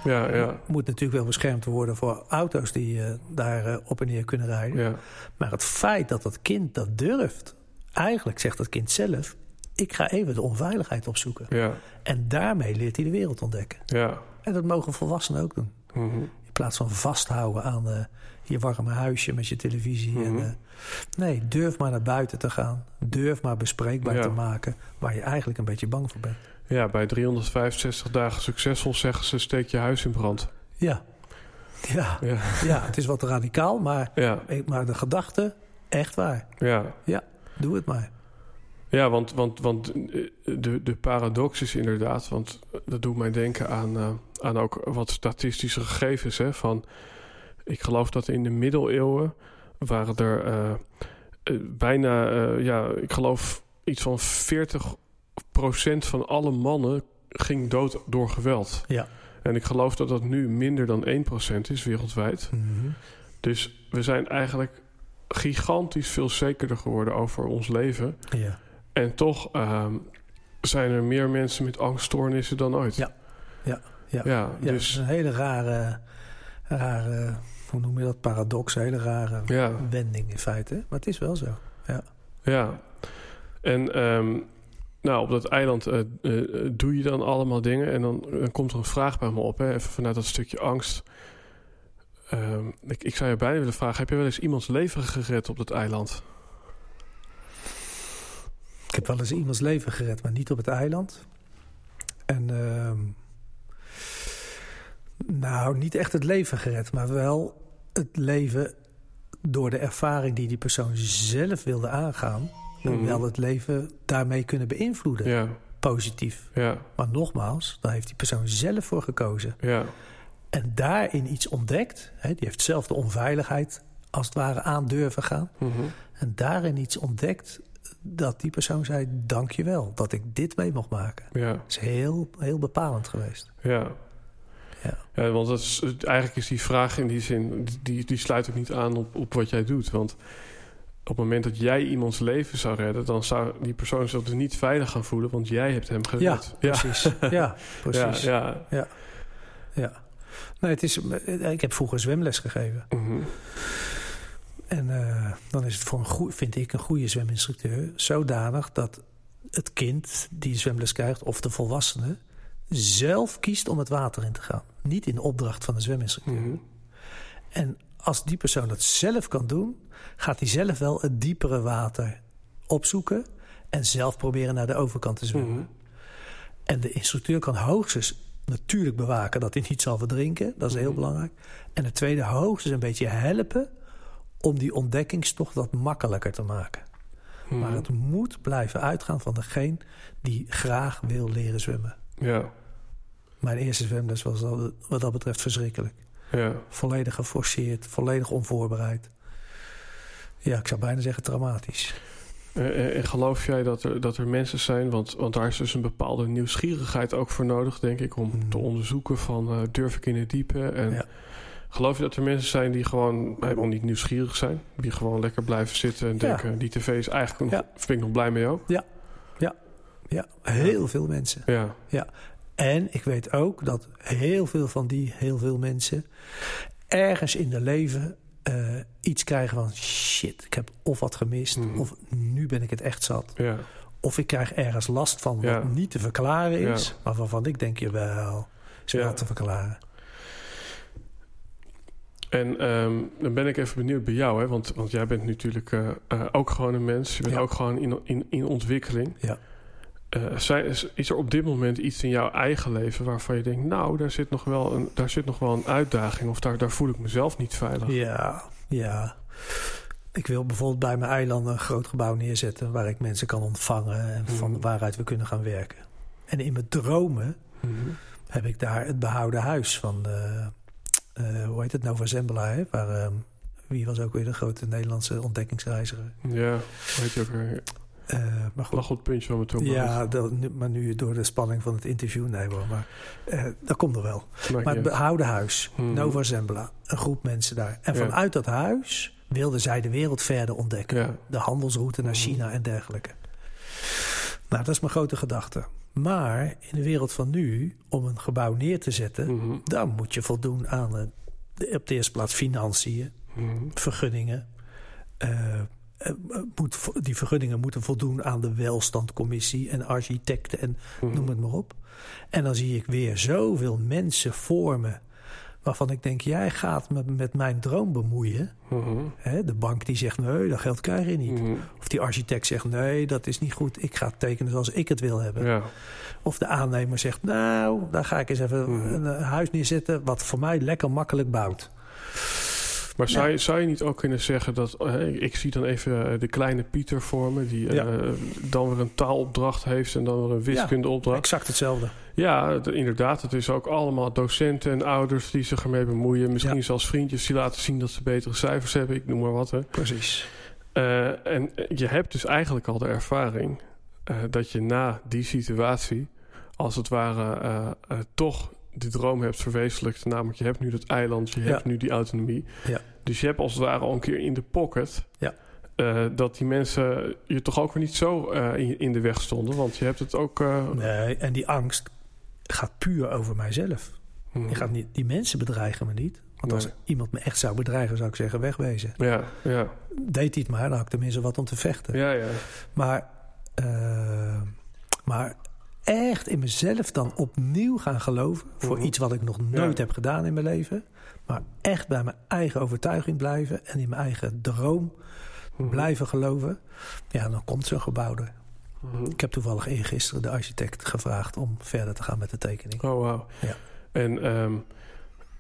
Ja, ja, Moet natuurlijk wel beschermd worden voor auto's die eh, daar eh, op en neer kunnen rijden. ja. Maar het feit dat dat kind dat durft, eigenlijk zegt dat kind zelf: ik ga even de onveiligheid opzoeken. Ja, En daarmee leert hij de wereld ontdekken. ja. En dat mogen volwassenen ook doen. Mhm. In plaats van vasthouden aan eh, je warme huisje met je televisie. Mhm. en, eh, nee, durf maar naar buiten te gaan. Durf maar bespreekbaar Ja. te maken waar je eigenlijk een beetje bang voor bent. ja, bij 365 dagen succesvol zeggen ze steek je huis in brand. Ja, ja, Ja, ja het is wat radicaal, maar, ja, maar de gedachte, echt waar. ja. Ja, doe het maar. Ja want, want, want eh, de, de paradox is inderdaad... want dat doet mij denken aan, eh, aan ook wat statistische gegevens. Hè, van, ik geloof dat in de middeleeuwen waren er eh, bijna... ja, ik geloof iets van 40% van alle mannen ging dood door geweld. Ja. En ik geloof dat dat nu minder dan 1% is wereldwijd. Mhm. Dus we zijn eigenlijk gigantisch veel zekerder geworden over ons leven. Ja. En toch ehm, zijn er meer mensen met angststoornissen dan ooit. Ja. Ja. Ja. ja Ja, dus een hele rare, rare, hoe noem je dat, paradox, een hele rare ja, wending in feite. Maar het is wel zo. ja. En ehm, nou, op dat eiland eh, eh, doe je dan allemaal dingen. En dan, dan komt er een vraag bij me op, hè, even vanuit dat stukje angst. Ehm, ik, ik zou je bijna willen vragen: heb je wel eens iemands leven gered op dat eiland? Ik heb wel eens iemands leven gered, maar niet op het eiland. En ehm, nou, niet echt het leven gered, maar wel het leven door de ervaring die die persoon zelf wilde aangaan. Mhm. Wel het leven daarmee kunnen beïnvloeden, Ja, positief. ja, Maar nogmaals, daar heeft die persoon zelf voor gekozen. ja, En daarin iets ontdekt. Hè, die heeft zelf de onveiligheid als het ware aan durven gaan. mhm, En daarin iets ontdekt dat die persoon zei... dank je wel dat ik dit mee mocht maken. ja. Dat is heel, heel bepalend geweest. Ja. Ja. ja, want dat is, eigenlijk is die vraag in die zin, die, die sluit ook niet aan op, op wat jij doet. Want op het moment dat jij iemands leven zou redden, dan zou die persoon zich dus niet veilig gaan voelen, want jij hebt hem Ja, gered. precies. <laughs> Ja, precies. Ja, ja. Ja. Nee, het is, ik heb vroeger zwemles gegeven. Mhm. En eh, dan is het voor een goe- vind ik een goede zweminstructeur zodanig dat het kind die zwemles krijgt of de volwassene zelf kiest om het water in te gaan. Niet in opdracht van de zweminstructeur. Mhm. En als die persoon dat zelf kan doen, gaat hij zelf wel het diepere water opzoeken en zelf proberen naar de overkant te zwemmen. Mhm. En de instructeur kan hoogstens natuurlijk bewaken dat hij niet zal verdrinken. Dat is heel Mhm. belangrijk. En de tweede hoogstens een beetje helpen om die ontdekkingstocht wat makkelijker te maken. Mhm. Maar het moet blijven uitgaan van degene die graag wil leren zwemmen. Ja, Mijn eerste zwemles was al wat dat betreft verschrikkelijk. ja, Volledig geforceerd, volledig onvoorbereid. Ja, ik zou bijna zeggen traumatisch. Eh, en geloof jij dat er, dat er mensen zijn, want, want daar is dus een bepaalde nieuwsgierigheid ook voor nodig, denk ik, om Mhm. te onderzoeken van uh, durf ik in het diepe? En Ja. Geloof je dat er mensen zijn die gewoon helemaal niet nieuwsgierig zijn? Die gewoon lekker blijven zitten en Ja. denken, die tv is eigenlijk nog, Ja. vind ik nog blij mee ook? Ja, heel veel mensen. Ja, En ik weet ook dat heel veel van die heel veel mensen ergens in hun leven eh, iets krijgen van shit, ik heb of wat gemist, Mhm. of nu ben ik het echt zat. ja, Of ik krijg ergens last van wat Ja. niet te verklaren is, Ja. maar waarvan ik denk je wel, is wel Ja. te verklaren. En ehm, dan ben ik even benieuwd bij jou, hè? Want, want jij bent natuurlijk eh, eh, ook gewoon een mens. Je bent Ja. ook gewoon in, in, in ontwikkeling. Ja. Eh, zijn, is, er op dit moment iets in jouw eigen leven waarvan je denkt, nou, daar zit nog wel een, daar zit nog wel een uitdaging of daar, daar voel ik mezelf niet veilig? Ja, ja. Ik wil bijvoorbeeld bij mijn eiland een groot gebouw neerzetten waar ik mensen kan ontvangen en van Mhm. waaruit we kunnen gaan werken. En in mijn dromen Mhm. heb ik daar het behouden huis van, eh, eh, hoe heet het, Nova Zembla, hè? Waar, ehm, wie was ook weer de grote Nederlandse ontdekkingsreiziger. Ja, weet je ook weer. Eh, maar goed. Lach op het puntje van mijn. Ja, dat, maar nu door de spanning van het interview, nee hoor, maar eh, dat komt er wel. Maar het behouden huis, Mhm. Nova Zembla, een groep mensen daar. En vanuit dat huis wilden zij de wereld verder ontdekken. De handelsroute naar Mhm. China en dergelijke. Nou, dat is mijn grote gedachte. Maar in de wereld van nu, om een gebouw neer te zetten, Mhm. dan moet je voldoen aan de, op de eerste plaats financiën, Mhm. vergunningen. Eh, eh, moet, die vergunningen moeten voldoen aan de welstandcommissie en architecten en Mhm. noem het maar op. En dan zie ik weer zoveel mensen voor me waarvan ik denk, jij gaat me met mijn droom bemoeien. Mhm. Hè, de bank die zegt, nee, dat geld krijg je niet. Mhm. Of die architect zegt, nee, dat is niet goed. Ik ga het tekenen zoals ik het wil hebben. Ja. Of de aannemer zegt, nou, daar ga ik eens even Mhm. een eh, huis neerzetten... wat voor mij lekker makkelijk bouwt. Maar zou, je, zou je niet ook kunnen zeggen dat... eh, ik zie dan even eh, de kleine Pieter voor me... die eh, dan weer een taalopdracht heeft... en dan weer een wiskundeopdracht. Exact hetzelfde. Ja, inderdaad. Het is ook allemaal docenten en ouders die zich ermee bemoeien. Misschien zelfs vriendjes die laten zien dat ze betere cijfers hebben. Ik noem maar wat. Hè. Precies. En je hebt dus eigenlijk al de ervaring... dat je na die situatie... als het ware toch de droom hebt verwezenlijkt. Namelijk, je hebt nu dat eiland, je Ja. hebt nu die autonomie. Ja. Dus je hebt als het ware al een keer in de pocket... Ja. eh, dat die mensen je toch ook weer niet zo eh, in, in de weg stonden. Want je hebt het ook... eh, Nee, en die angst gaat puur over mijzelf. hmm. Die, gaat niet, die mensen bedreigen me niet. Want als Nee. iemand me echt zou bedreigen, zou ik zeggen wegwezen. Ja, ja, Deed hij het maar, dan had ik tenminste wat om te vechten. ja, ja. Maar, maar echt in mezelf dan opnieuw gaan geloven... voor Mhm. iets wat ik nog nooit Ja. heb gedaan in mijn leven... maar echt bij mijn eigen overtuiging blijven... en in mijn eigen droom Mhm. blijven geloven... ja, dan komt zo'n gebouw er. Mhm. Ik heb toevallig eergisteren de architect gevraagd... om verder te gaan met de tekening. Oh, wauw. Ja. En ehm,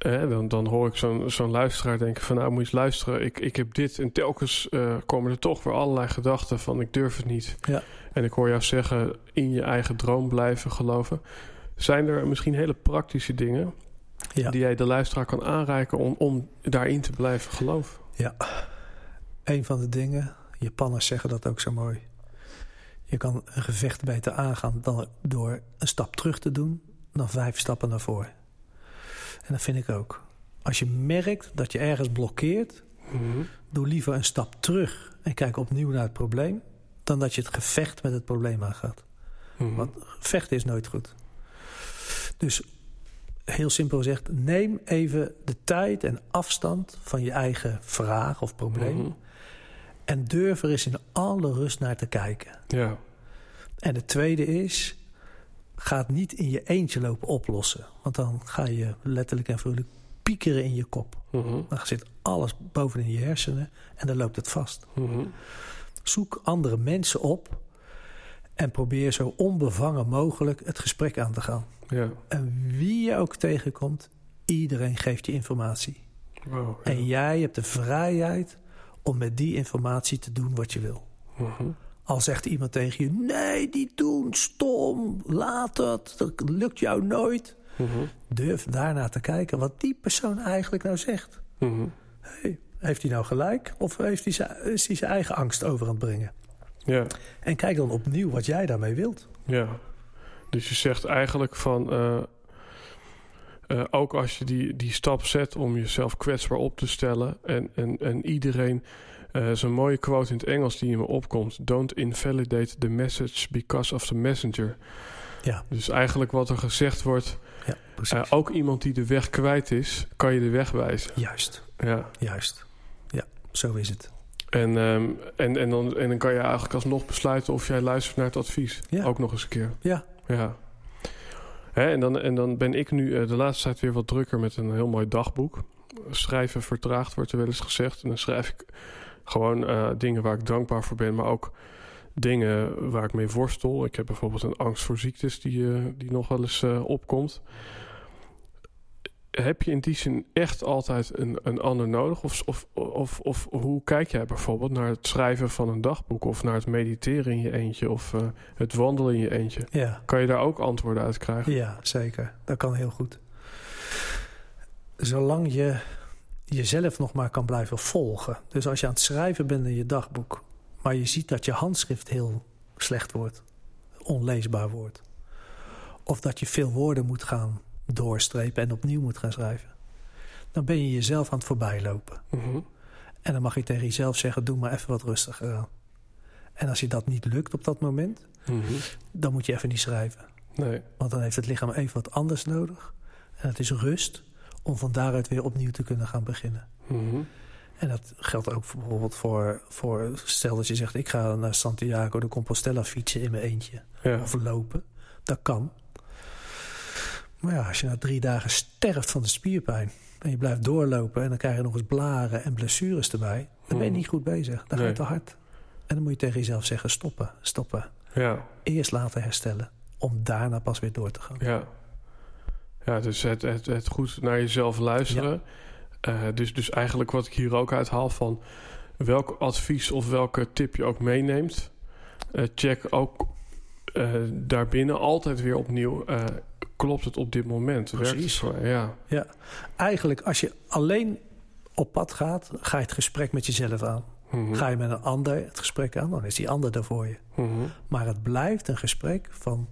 eh, dan, dan hoor ik zo'n zo'n luisteraar denken van... nou, moet je eens luisteren, ik, ik heb dit. En telkens eh, komen er toch weer allerlei gedachten van... ik durf het niet. Ja. En ik hoor jou zeggen, in je eigen droom blijven geloven. Zijn er misschien hele praktische dingen... Ja. die jij de luisteraar kan aanreiken om, om daarin te blijven geloven? Ja, een van de dingen, Japanners zeggen dat ook zo mooi. Je kan een gevecht beter aangaan dan door een stap terug te doen dan vijf stappen naar voren. En dat vind ik ook. Als je merkt dat je ergens blokkeert, Mhm. doe liever een stap terug en kijk opnieuw naar het probleem, dan dat je het gevecht met het probleem aangaat. Mhm. Want vechten is nooit goed. Dus heel simpel gezegd, neem even de tijd en afstand van je eigen vraag of probleem. Mhm. En durf er eens in alle rust naar te kijken. Ja. En het tweede is, ga het niet in je eentje lopen oplossen. Want dan ga je letterlijk en vrolijk piekeren in je kop. Mhm. Dan zit alles bovenin je hersenen en dan loopt het vast. Mhm. Zoek andere mensen op en probeer zo onbevangen mogelijk het gesprek aan te gaan. Ja. En wie je ook tegenkomt, iedereen geeft je informatie. Wow. ja. En jij hebt de vrijheid om met die informatie te doen wat je wil. Mhm. Al zegt iemand tegen je: nee, niet doen, stom, laat het, dat lukt jou nooit. Mhm. Durf daarna te kijken wat die persoon eigenlijk nou zegt. Mhm. Hey, heeft hij nou gelijk of heeft hij zijn, is hij zijn eigen angst over aan het brengen? Ja. En kijk dan opnieuw wat jij daarmee wilt. Ja. Dus je zegt eigenlijk van. eh, eh, ook als je die, die stap zet om jezelf kwetsbaar op te stellen. En, en, en iedereen. Eh Zo'n mooie quote in het Engels die in me opkomt. Don't invalidate the message because of the messenger. Ja. Dus eigenlijk wat er gezegd wordt. Ja, precies. eh, ook iemand die de weg kwijt is, kan je de weg wijzen. Juist, Ja. juist. Ja, zo is het. En, ehm, en, en, dan, en dan kan je eigenlijk alsnog besluiten of jij luistert naar het advies. Ja. Ook nog eens een keer. Ja, Ja. Hè, en, dan, en dan ben ik nu eh, de laatste tijd weer wat drukker met een heel mooi dagboek. Schrijven vertraagd wordt er wel eens gezegd. En dan schrijf ik gewoon eh, dingen waar ik dankbaar voor ben, maar ook dingen waar ik mee worstel. Ik heb bijvoorbeeld een angst voor ziektes die, eh, die nog wel eens eh, opkomt. Heb je in die zin echt altijd een, een ander nodig? Of, of, of, of hoe kijk jij bijvoorbeeld naar het schrijven van een dagboek... of naar het mediteren in je eentje of het wandelen in je eentje? ja, Kan je daar ook antwoorden uit krijgen? ja, zeker. Dat kan heel goed. Zolang je jezelf nog maar kan blijven volgen. Dus als je aan het schrijven bent in je dagboek... maar je ziet dat je handschrift heel slecht wordt, onleesbaar wordt... of dat je veel woorden moet gaan doorstrepen en opnieuw moet gaan schrijven... dan ben je jezelf aan het voorbijlopen. Mhm. En dan mag je tegen jezelf zeggen: doe maar even wat rustiger aan. En als je dat niet lukt op dat moment, Mhm. dan moet je even niet schrijven. Nee. Want dan heeft het lichaam even wat anders nodig. En het is rust om van daaruit weer opnieuw te kunnen gaan beginnen. Mhm. En dat geldt ook voor- bijvoorbeeld voor, voor... Stel dat je zegt, ik ga naar Santiago de Compostela fietsen in mijn eentje. Ja. Of lopen. Dat kan. Maar ja, als je na drie dagen sterft van de spierpijn... en je blijft doorlopen en dan krijg je nog eens blaren en blessures erbij... dan ben je Mhm. niet goed bezig. Dan ga je te hard. En dan moet je tegen jezelf zeggen, stoppen, stoppen. ja. Eerst laten herstellen. Om daarna pas weer door te gaan. Ja. Ja, dus het, het, het goed naar jezelf luisteren. Eh, dus, dus eigenlijk wat ik hier ook uithaal van... welk advies of welke tip je ook meeneemt... eh, check ook eh, daarbinnen altijd weer opnieuw... klopt het op dit moment? Werkt het Precies. voor- Ja. Ja, eigenlijk als je alleen op pad gaat, ga je het gesprek met jezelf aan. Mhm. Ga je met een ander het gesprek aan, dan is die ander daar voor je. Mhm. Maar het blijft een gesprek van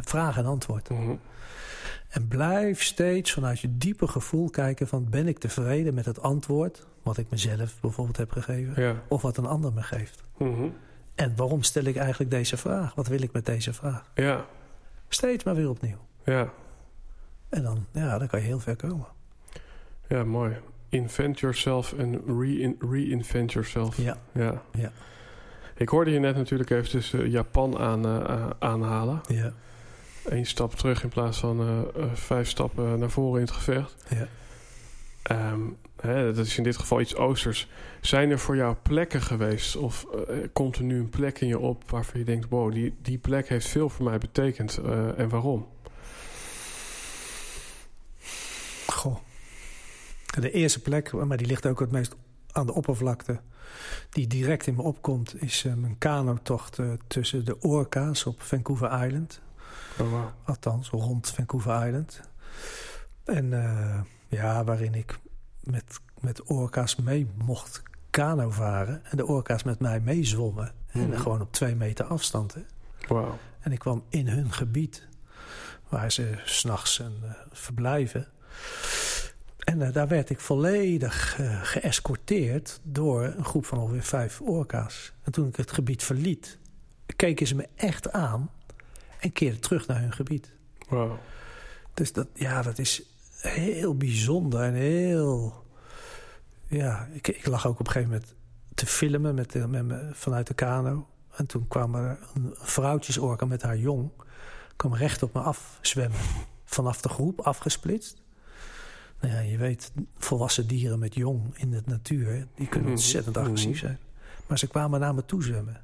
vraag en antwoord. Mhm. En blijf steeds vanuit je diepe gevoel kijken van... ben ik tevreden met het antwoord wat ik mezelf bijvoorbeeld heb gegeven... Ja. of wat een ander me geeft. Mhm. En waarom stel ik eigenlijk deze vraag? Wat wil ik met deze vraag? Ja. Steeds maar weer opnieuw. Ja. En dan, ja, dan kan je heel ver komen. Ja, mooi. Invent yourself en re- reinvent yourself. Ja, Ja. Ja. Ik hoorde je net natuurlijk eventjes eh, Japan aan, eh, aanhalen. ja, Eén stap terug in plaats van eh, eh, vijf stappen naar voren in het gevecht. ja. Ehm, hè, dat is in dit geval iets oosters. Zijn er voor jou plekken geweest? Of eh, komt er nu een plek in je op waarvan je denkt... wow, die, die plek heeft veel voor mij betekend. en waarom? Goh. De eerste plek, maar die ligt ook het meest aan de oppervlakte... die direct in me opkomt, is eh, mijn kanotocht tussen de orka's op Vancouver Island. Oh, wow. Althans, rond Vancouver Island. En eh, ja, waarin ik met, met orka's mee mocht kano varen. En de orka's met mij meezwommen. En Mhm. gewoon op twee meter afstand. Hè. En ik kwam in hun gebied, waar ze s'nachts uh, verblijven. En uh, daar werd ik volledig uh, geëscorteerd door een groep van ongeveer vijf orka's. En toen ik het gebied verliet, keken ze me echt aan en keerden terug naar hun gebied. Wow. Dus dat, ja, dat is heel bijzonder en heel... Ja, ik, ik lag ook op een gegeven moment te filmen met, de, met me, vanuit de kano. En toen kwam er een vrouwtjesorka met haar jong. kwam recht op me af zwemmen. Vanaf de groep, afgesplitst. Nou ja, je weet, volwassen dieren met jong in de natuur... die kunnen ontzettend agressief zijn. Maar ze kwamen naar me toe zwemmen.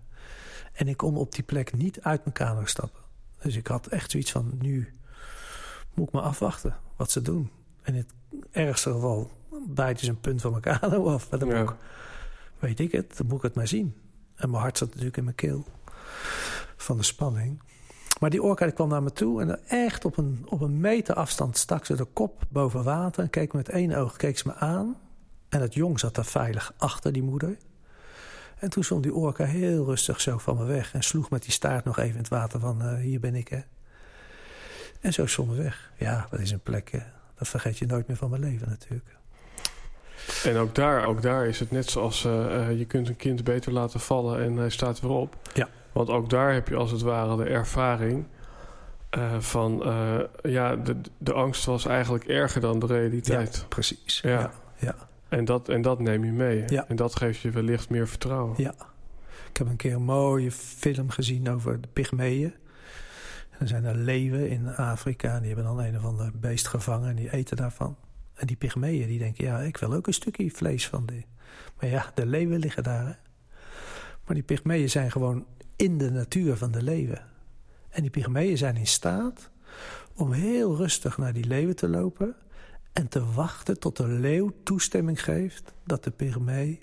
En ik kon op die plek niet uit mijn kano stappen. Dus ik had echt zoiets van, nu moet ik maar afwachten wat ze doen. En in het ergste geval bijten ze een punt van kano <laughs> af. Maar dan ja. moet ik, weet ik het, dan moet ik het maar zien. En mijn hart zat natuurlijk in mijn keel. Van de spanning. Maar die orka die kwam naar me toe. En echt op een, op een meter afstand stak ze de kop boven water. En keek met één oog keek ze me aan. En het jong zat daar veilig achter die moeder. En toen zwom die orka heel rustig zo van me weg. En sloeg met die staart nog even in het water van eh, hier ben ik hè. En zo zwom we weg. Ja, dat is een plek, uh, dat vergeet je nooit meer van mijn leven natuurlijk. En ook daar, ook daar is het net zoals uh, je kunt een kind beter laten vallen en hij staat weer op. Ja. Want ook daar heb je als het ware de ervaring van ja, de, de angst was eigenlijk erger dan de realiteit. Ja, precies. Ja. ja. ja. En, dat, en dat neem je mee. Ja. En dat geeft je wellicht meer vertrouwen. Ja. Ik heb een keer een mooie film gezien over de pygmeeën. Er zijn er leeuwen in Afrika. En die hebben dan een of ander beest gevangen. En die eten daarvan. En die pygmeeën die denken, ja, ik wil ook een stukje vlees van die. Maar ja, de leeuwen liggen daar. Hè? Maar die pygmeeën zijn gewoon in de natuur van de leeuwen. En die pygmeeën zijn in staat om heel rustig naar die leeuwen te lopen... en te wachten tot de leeuw toestemming geeft... dat de pygmee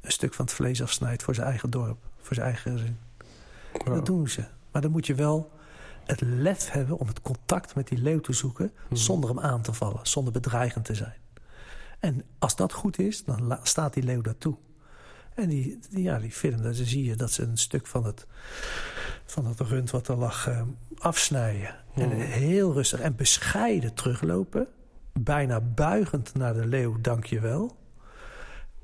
een stuk van het vlees afsnijdt voor zijn eigen dorp. Voor zijn eigen gezin. Dat doen ze. Maar dan moet je wel het lef hebben om het contact met die leeuw te zoeken... zonder hem aan te vallen, zonder bedreigend te zijn. En als dat goed is, dan staat die leeuw daartoe. En die, die, ja, die film, daar zie je dat ze een stuk van het, van het rund wat er lag uh, afsnijden. En heel rustig en bescheiden teruglopen. Bijna buigend naar de leeuw, dank je wel.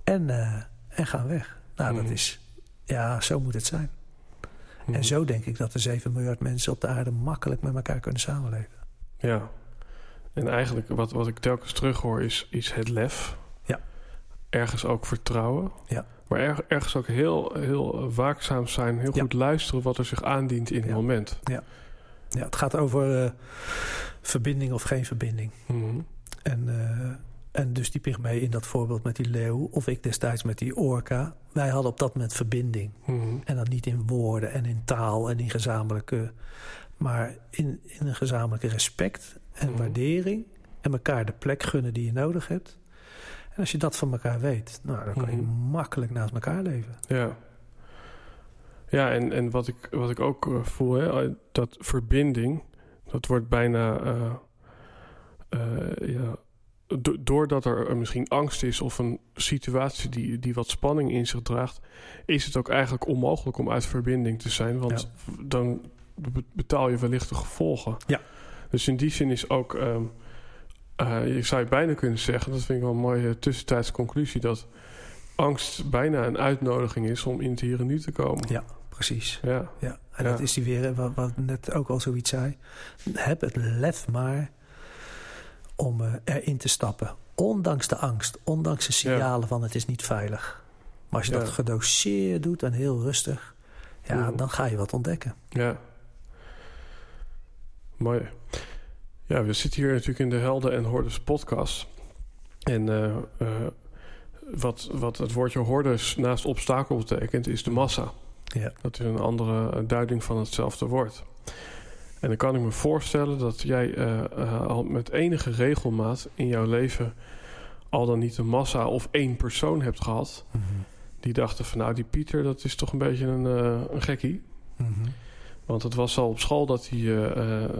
En, uh, en gaan weg. Nou, dat is... Ja, zo moet het zijn. En zo denk ik dat er 7 miljard mensen op de aarde makkelijk met elkaar kunnen samenleven. Ja. En eigenlijk wat, wat ik telkens terughoor is, is het lef. Ja. Ergens ook vertrouwen. Ja. Maar er, ergens ook heel, heel waakzaam zijn. Heel Ja. goed luisteren wat er zich aandient in het Ja. moment. Ja, het gaat over eh, verbinding of geen verbinding. Mhm. En, eh, en dus die pygmee in dat voorbeeld met die leeuw... of ik destijds met die orka... wij hadden op dat moment verbinding. Mhm. En dan niet in woorden en in taal en in gezamenlijke... maar in, in een gezamenlijke respect en Mhm. waardering... en elkaar de plek gunnen die je nodig hebt. En als je dat van elkaar weet... nou, dan kan je Mhm. makkelijk naast elkaar leven. Ja. Ja, en, en wat, ik, wat ik ook eh, voel, hè, dat verbinding, dat wordt bijna, eh, eh, ja, do- doordat er misschien angst is of een situatie die, die wat spanning in zich draagt, is het ook eigenlijk onmogelijk om uit verbinding te zijn, want dan be- betaal je wellicht de gevolgen. Ja. Dus in die zin is ook, eh, je zou je bijna kunnen zeggen, dat vind ik wel een mooie tussentijdse conclusie, dat angst bijna een uitnodiging is om in het hier en nu te komen. Ja, precies. Ja, Ja, en Ja. dat is die weer, hè, wat, wat net ook al zoiets zei. Heb het lef maar om eh, erin te stappen. Ondanks de angst, ondanks de signalen van het is niet veilig. Maar als je Ja. dat gedoseerd doet en heel rustig... ja, dan ga je wat ontdekken. ja. Mooi. Ja, we zitten hier natuurlijk in de Helden en Hordes podcast. En eh, eh, wat, wat het woordje hordes naast obstakel betekent, is de massa. Ja. Dat is een andere duiding van hetzelfde woord. En dan kan ik me voorstellen dat jij eh, eh, al met enige regelmaat in jouw leven al dan niet een massa of één persoon hebt gehad. Die dachten van nou die Pieter dat is toch een beetje een, eh, een gekkie. Mhm. Want het was al op school dat hij,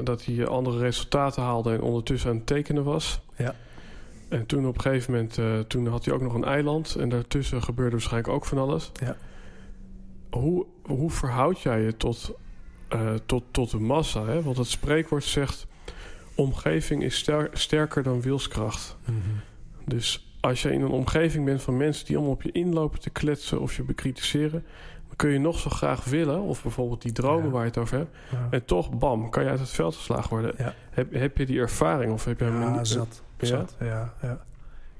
dat hij andere resultaten haalde en ondertussen aan het tekenen was. Ja. En toen op een gegeven moment, toen had hij ook nog een eiland. En daartussen gebeurde waarschijnlijk ook van alles. Ja. Hoe, hoe verhoud jij je tot, eh, tot, tot de massa? Hè? Want het spreekwoord zegt... omgeving is ster- sterker dan wilskracht. Mhm. Dus als je in een omgeving bent van mensen die allemaal op je inlopen te kletsen of je bekritiseren, dan kun je nog zo graag willen, of bijvoorbeeld die dromen Ja. waar je het over hebt, Ja. en toch, bam, kan je uit het veld geslagen worden. Ja. Heb, heb je die ervaring of heb je Ja, niet? zat. Ja? zat. Ja, ja.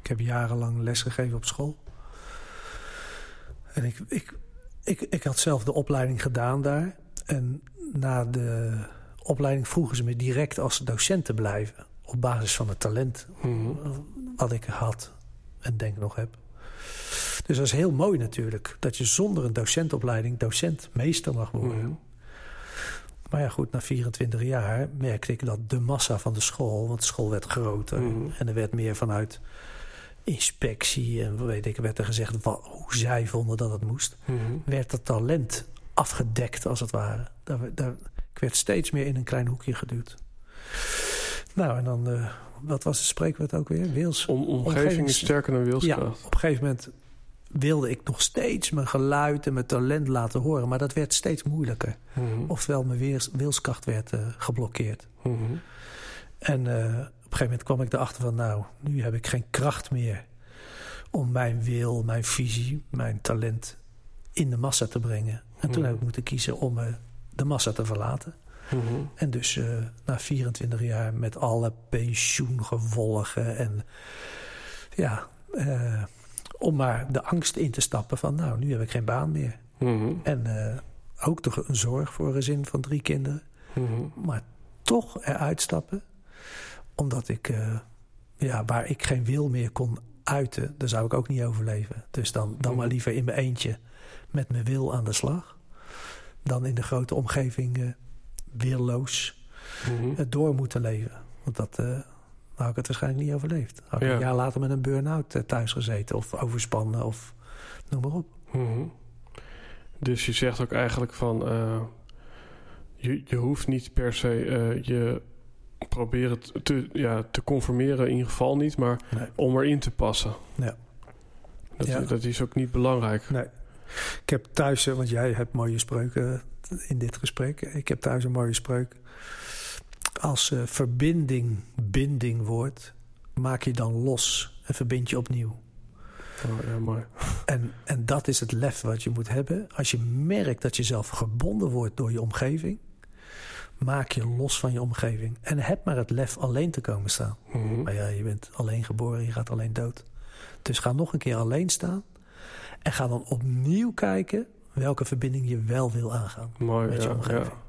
Ik heb jarenlang lesgegeven op school. En ik, ik, ik, ik had zelf de opleiding gedaan daar. En na de opleiding vroegen ze me direct als docent te blijven. Op basis van het talent Mhm. wat ik had en denk nog heb. Dus dat is heel mooi natuurlijk. Dat je zonder een docentopleiding docent meester mag worden. Mhm. Maar ja, goed, na 24 jaar merkte ik dat de massa van de school... want de school werd groter Mhm. en er werd meer vanuit inspectie... en weet ik, werd er gezegd wat, hoe zij vonden dat het moest... Werd het talent afgedekt, als het ware. Daar, daar, ik werd steeds meer in een klein hoekje geduwd. Nou, en dan, eh, wat was het spreekwoord ook weer? Wils. Om, omgeving is sterker dan Ja, wilskracht. op een gegeven moment wilde ik nog steeds mijn geluid en mijn talent laten horen. Maar dat werd steeds moeilijker. Mhm. Oftewel, mijn weers- wilskracht werd eh, geblokkeerd. Mhm. En eh, op een gegeven moment kwam ik erachter van... nou, nu heb ik geen kracht meer om mijn wil, mijn visie, mijn talent in de massa te brengen. En toen Mhm. heb ik moeten kiezen om de massa te verlaten. Mhm. En dus eh, na 24 jaar met alle pensioengevolgen en ja, eh, om maar de angst in te stappen van nou, nu heb ik geen baan meer. Mhm. En eh, ook toch een zorg voor een gezin van drie kinderen. Mhm. Maar toch eruit stappen, omdat ik, ja, waar ik geen wil meer kon uiten, daar zou ik ook niet overleven. Dus dan, dan maar liever in mijn eentje met mijn wil aan de slag. Dan in de grote omgeving eh Mhm. het door moeten leven. Want dat eh had ik het waarschijnlijk niet overleefd. Had ik Ja. een jaar later met een burn-out thuis gezeten. Of overspannen of noem maar op. Mhm. Dus je zegt ook eigenlijk van... eh, je, je hoeft niet per se eh, je proberen te- te, ja, te conformeren, in ieder geval niet... maar Nee. om erin te passen. Ja. Dat, Ja. dat is ook niet belangrijk. Nee. Ik heb thuis, eh, want jij hebt mooie spreuken in dit gesprek. Ik heb thuis een mooie spreuk. Als eh, verbinding binding wordt, maak je dan los en verbind je opnieuw. Oh, ja, mooi. En, en dat is het lef wat je moet hebben. Als je merkt dat je zelf gebonden wordt door je omgeving, maak je los van je omgeving. En heb maar het lef alleen te komen staan. Mhm. Maar ja, je bent alleen geboren, je gaat alleen dood. Dus ga nog een keer alleen staan. En ga dan opnieuw kijken welke verbinding je wel wil aangaan Mooi, met je ja, omgeving. ja.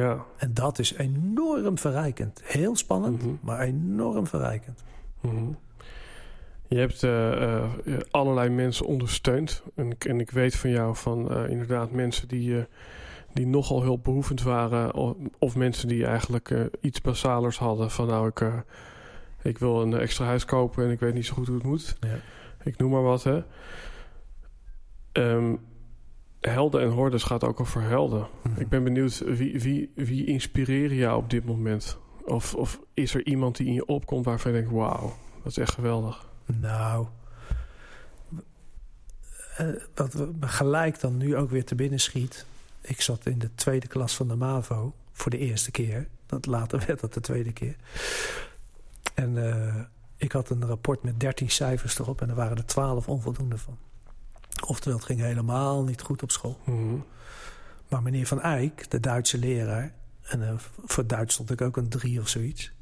Ja. En dat is enorm verrijkend. Heel spannend, Mhm. maar enorm verrijkend. Mhm. Je hebt eh, eh, allerlei mensen ondersteund. En, ik- en ik weet van jou van eh, inderdaad mensen die, die nogal hulpbehoevend waren. Of, of mensen die eigenlijk iets basalers hadden. Van nou, ik, ik wil een extra huis kopen en ik weet niet zo goed hoe het moet. Ja. Ik noem maar wat, hè. Ehm, helden en hordes gaat ook over helden. Mhm. Ik ben benieuwd, wie, wie, wie inspireer jou op dit moment? Of, of is er iemand die in je opkomt waarvan je denkt... wauw, dat is echt geweldig. Nou, eh, wat we- me gelijk dan nu ook weer te binnen schiet. Ik zat in de tweede klas van de MAVO voor de eerste keer. Dat later <laughs> werd dat de tweede keer. En eh, ik had een rapport met 13 cijfers erop en er waren er 12 onvoldoende van. Oftewel, het ging helemaal niet goed op school. Mhm. Maar meneer Van Eyck, de Duitse leraar... en eh, voor Duits stond ik ook een drie of zoiets...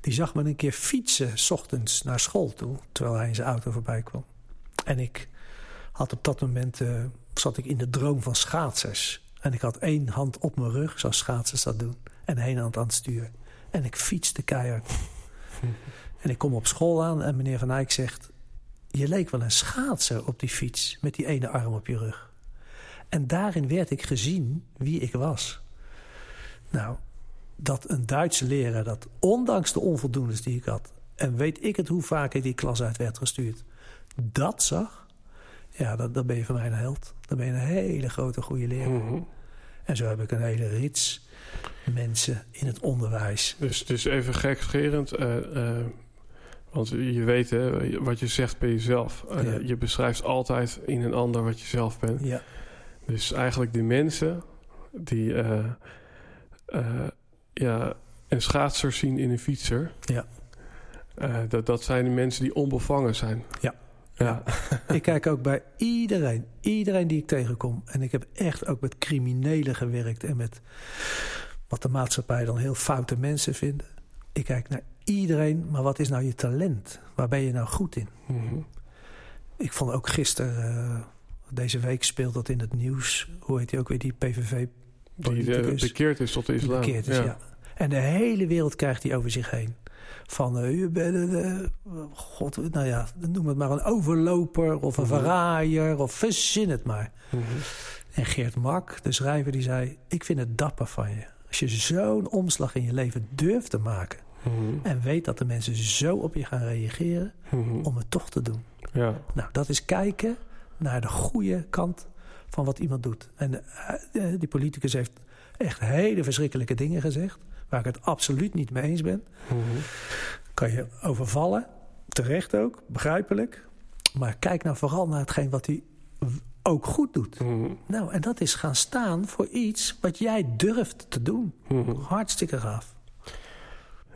die zag me een keer fietsen... s ochtends naar school toe... terwijl hij in zijn auto voorbij kwam. En ik had op dat moment... eh, zat ik in de droom van schaatsers. En ik had één hand op mijn rug, zoals schaatsers dat doen... en één hand aan het stuur. En ik fietste keihard. <laughs> En ik kom op school aan en meneer Van Eyck zegt... je leek wel een schaatser op die fiets... met die ene arm op je rug. En daarin werd ik gezien wie ik was. Nou, dat een Duitse leraar dat ondanks de onvoldoendes die ik had... en weet ik het hoe vaak ik die klas uit werd gestuurd... dat zag, ja, dat, dan ben je van mij een held. Dan ben je een hele grote goede leraar. Mhm. En zo heb ik een hele rits mensen in het onderwijs. Dus, dus even gekscherend. eh, want je weet hè, wat je zegt bij jezelf. Eh, Ja. Je beschrijft altijd in een ander wat je zelf bent. Ja, Dus eigenlijk die mensen die eh, eh, ja, een schaatser zien in een fietser. Ja. Dat, dat zijn de mensen die onbevangen zijn. Ja. Ja. ik kijk ook bij iedereen, iedereen die ik tegenkom. En ik heb echt ook met criminelen gewerkt en met wat de maatschappij dan heel foute mensen vinden. Ik kijk naar iedereen, maar wat is nou je talent? Waar ben je nou goed in? Mhm. Ik vond ook gisteren, eh, deze week speelt dat in het nieuws. Hoe heet die ook weer, die PVV? Die eh, bekeerd is tot de Die islam. bekeerd is, ja. En de hele wereld krijgt die over zich heen. Van, eh, je bent een, god, nou ja, noem het maar een overloper of een Mhm. verraaier of verzin het maar. Mhm. En Geert Mak, de schrijver, die zei... ik vind het dapper van je. Als je zo'n omslag in je leven durft te maken... Mhm. en weet dat de mensen zo op je gaan reageren... Mhm. om het toch te doen. Ja. Nou, dat is kijken naar de goede kant van wat iemand doet. En eh, eh, die politicus heeft echt hele verschrikkelijke dingen gezegd... waar ik het absoluut niet mee eens ben. Mhm. Kan je overvallen, terecht ook, begrijpelijk. Maar kijk nou vooral naar hetgeen wat hij ook goed doet. Nou, en dat is gaan staan voor iets wat jij durft te doen. Hartstikke gaaf.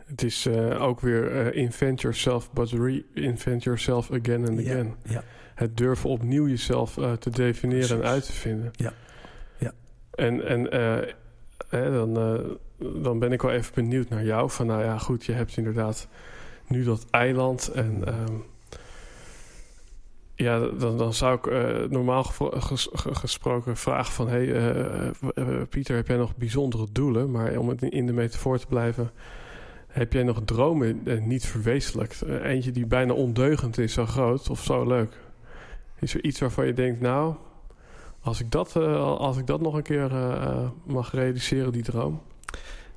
Het is eh, ook weer eh, invent yourself, but reinvent yourself again and Ja, again. ja. Het durven opnieuw jezelf eh, te definiëren en uit te vinden. Ja. Ja. En, en hè, dan, dan ben ik wel even benieuwd naar jou. Van nou ja, goed, je hebt inderdaad nu dat eiland. En ehm, ja, dan, dan zou ik normaal ges- gesproken vragen van... hey, Pieter, heb jij nog bijzondere doelen? Maar om het in de metafoor te blijven... Heb jij nog dromen eh, niet verwezenlijkt? Eh, eentje die bijna ondeugend is, zo groot of zo leuk? Is er iets waarvan je denkt, nou, als ik dat, eh, als ik dat nog een keer mag realiseren, die droom?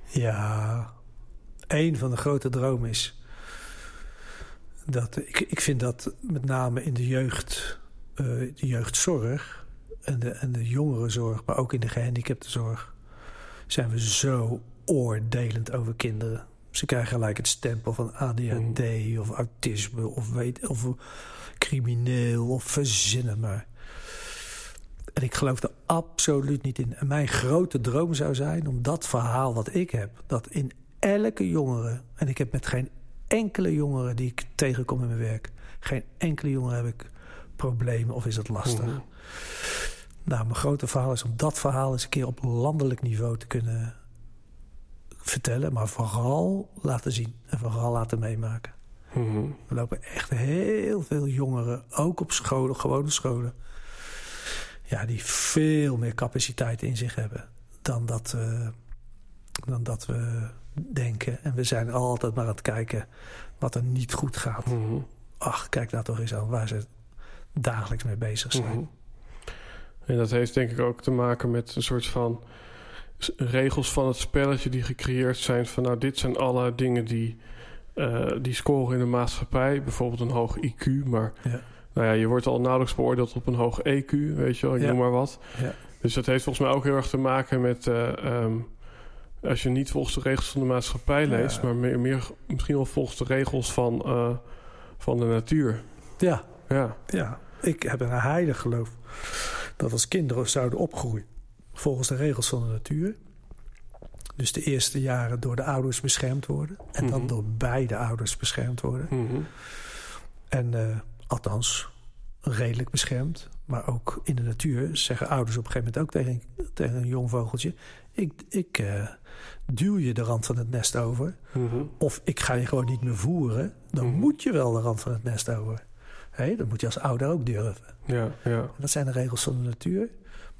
Ja, een van de grote dromen is dat ik, ik vind dat met name in de jeugd, de jeugdzorg en de, en de jongerenzorg, maar ook in de gehandicaptenzorg, zijn we zo oordelend over kinderen. Ze krijgen gelijk het stempel van ADHD of autisme of, weet, of crimineel of verzinnen maar. En ik geloof er absoluut niet in. En mijn grote droom zou zijn om dat verhaal wat ik heb, dat in elke jongere, en ik heb met geen enkele jongere die ik tegenkom in mijn werk, geen enkele jongere heb ik problemen of is het lastig. Mhm. Nou, mijn grote verhaal is om dat verhaal eens een keer op landelijk niveau te kunnen vertellen, maar vooral laten zien en vooral laten meemaken. Mhm. Er lopen echt heel veel jongeren, ook op scholen, gewone scholen, ja, die veel meer capaciteit in zich hebben dan dat, dan dat we denken. En we zijn altijd maar aan het kijken wat er niet goed gaat. Mhm. Ach, kijk nou toch eens aan waar ze dagelijks mee bezig zijn. Mhm. En dat heeft denk ik ook te maken met een soort van regels van het spelletje die gecreëerd zijn. Van nou, dit zijn alle dingen die, eh, die scoren in de maatschappij. Bijvoorbeeld een hoog IQ, maar Ja. nou ja, je wordt al nauwelijks beoordeeld op een hoog EQ, weet je wel, ik Ja. noem maar wat. Ja. Dus dat heeft volgens mij ook heel erg te maken met... eh, ehm, als je niet volgens de regels van de maatschappij leest... Maar meer, meer misschien wel volgens de regels van, eh, van de natuur. Ja, Ja. ja, ik heb een heilig geloof dat als kinderen zouden opgroeien volgens de regels van de natuur. Dus de eerste jaren door de ouders beschermd worden. En dan Mhm. door beide ouders beschermd worden. Mhm. En eh, althans, redelijk beschermd. Maar ook in de natuur zeggen ouders op een gegeven moment ook tegen, tegen een jong vogeltje... ik, ik eh, duw je de rand van het nest over. Mhm. Of ik ga je gewoon niet meer voeren. Dan moet je wel de rand van het nest over. Hé, dat moet je als ouder ook durven. Ja, ja. En dat zijn de regels van de natuur.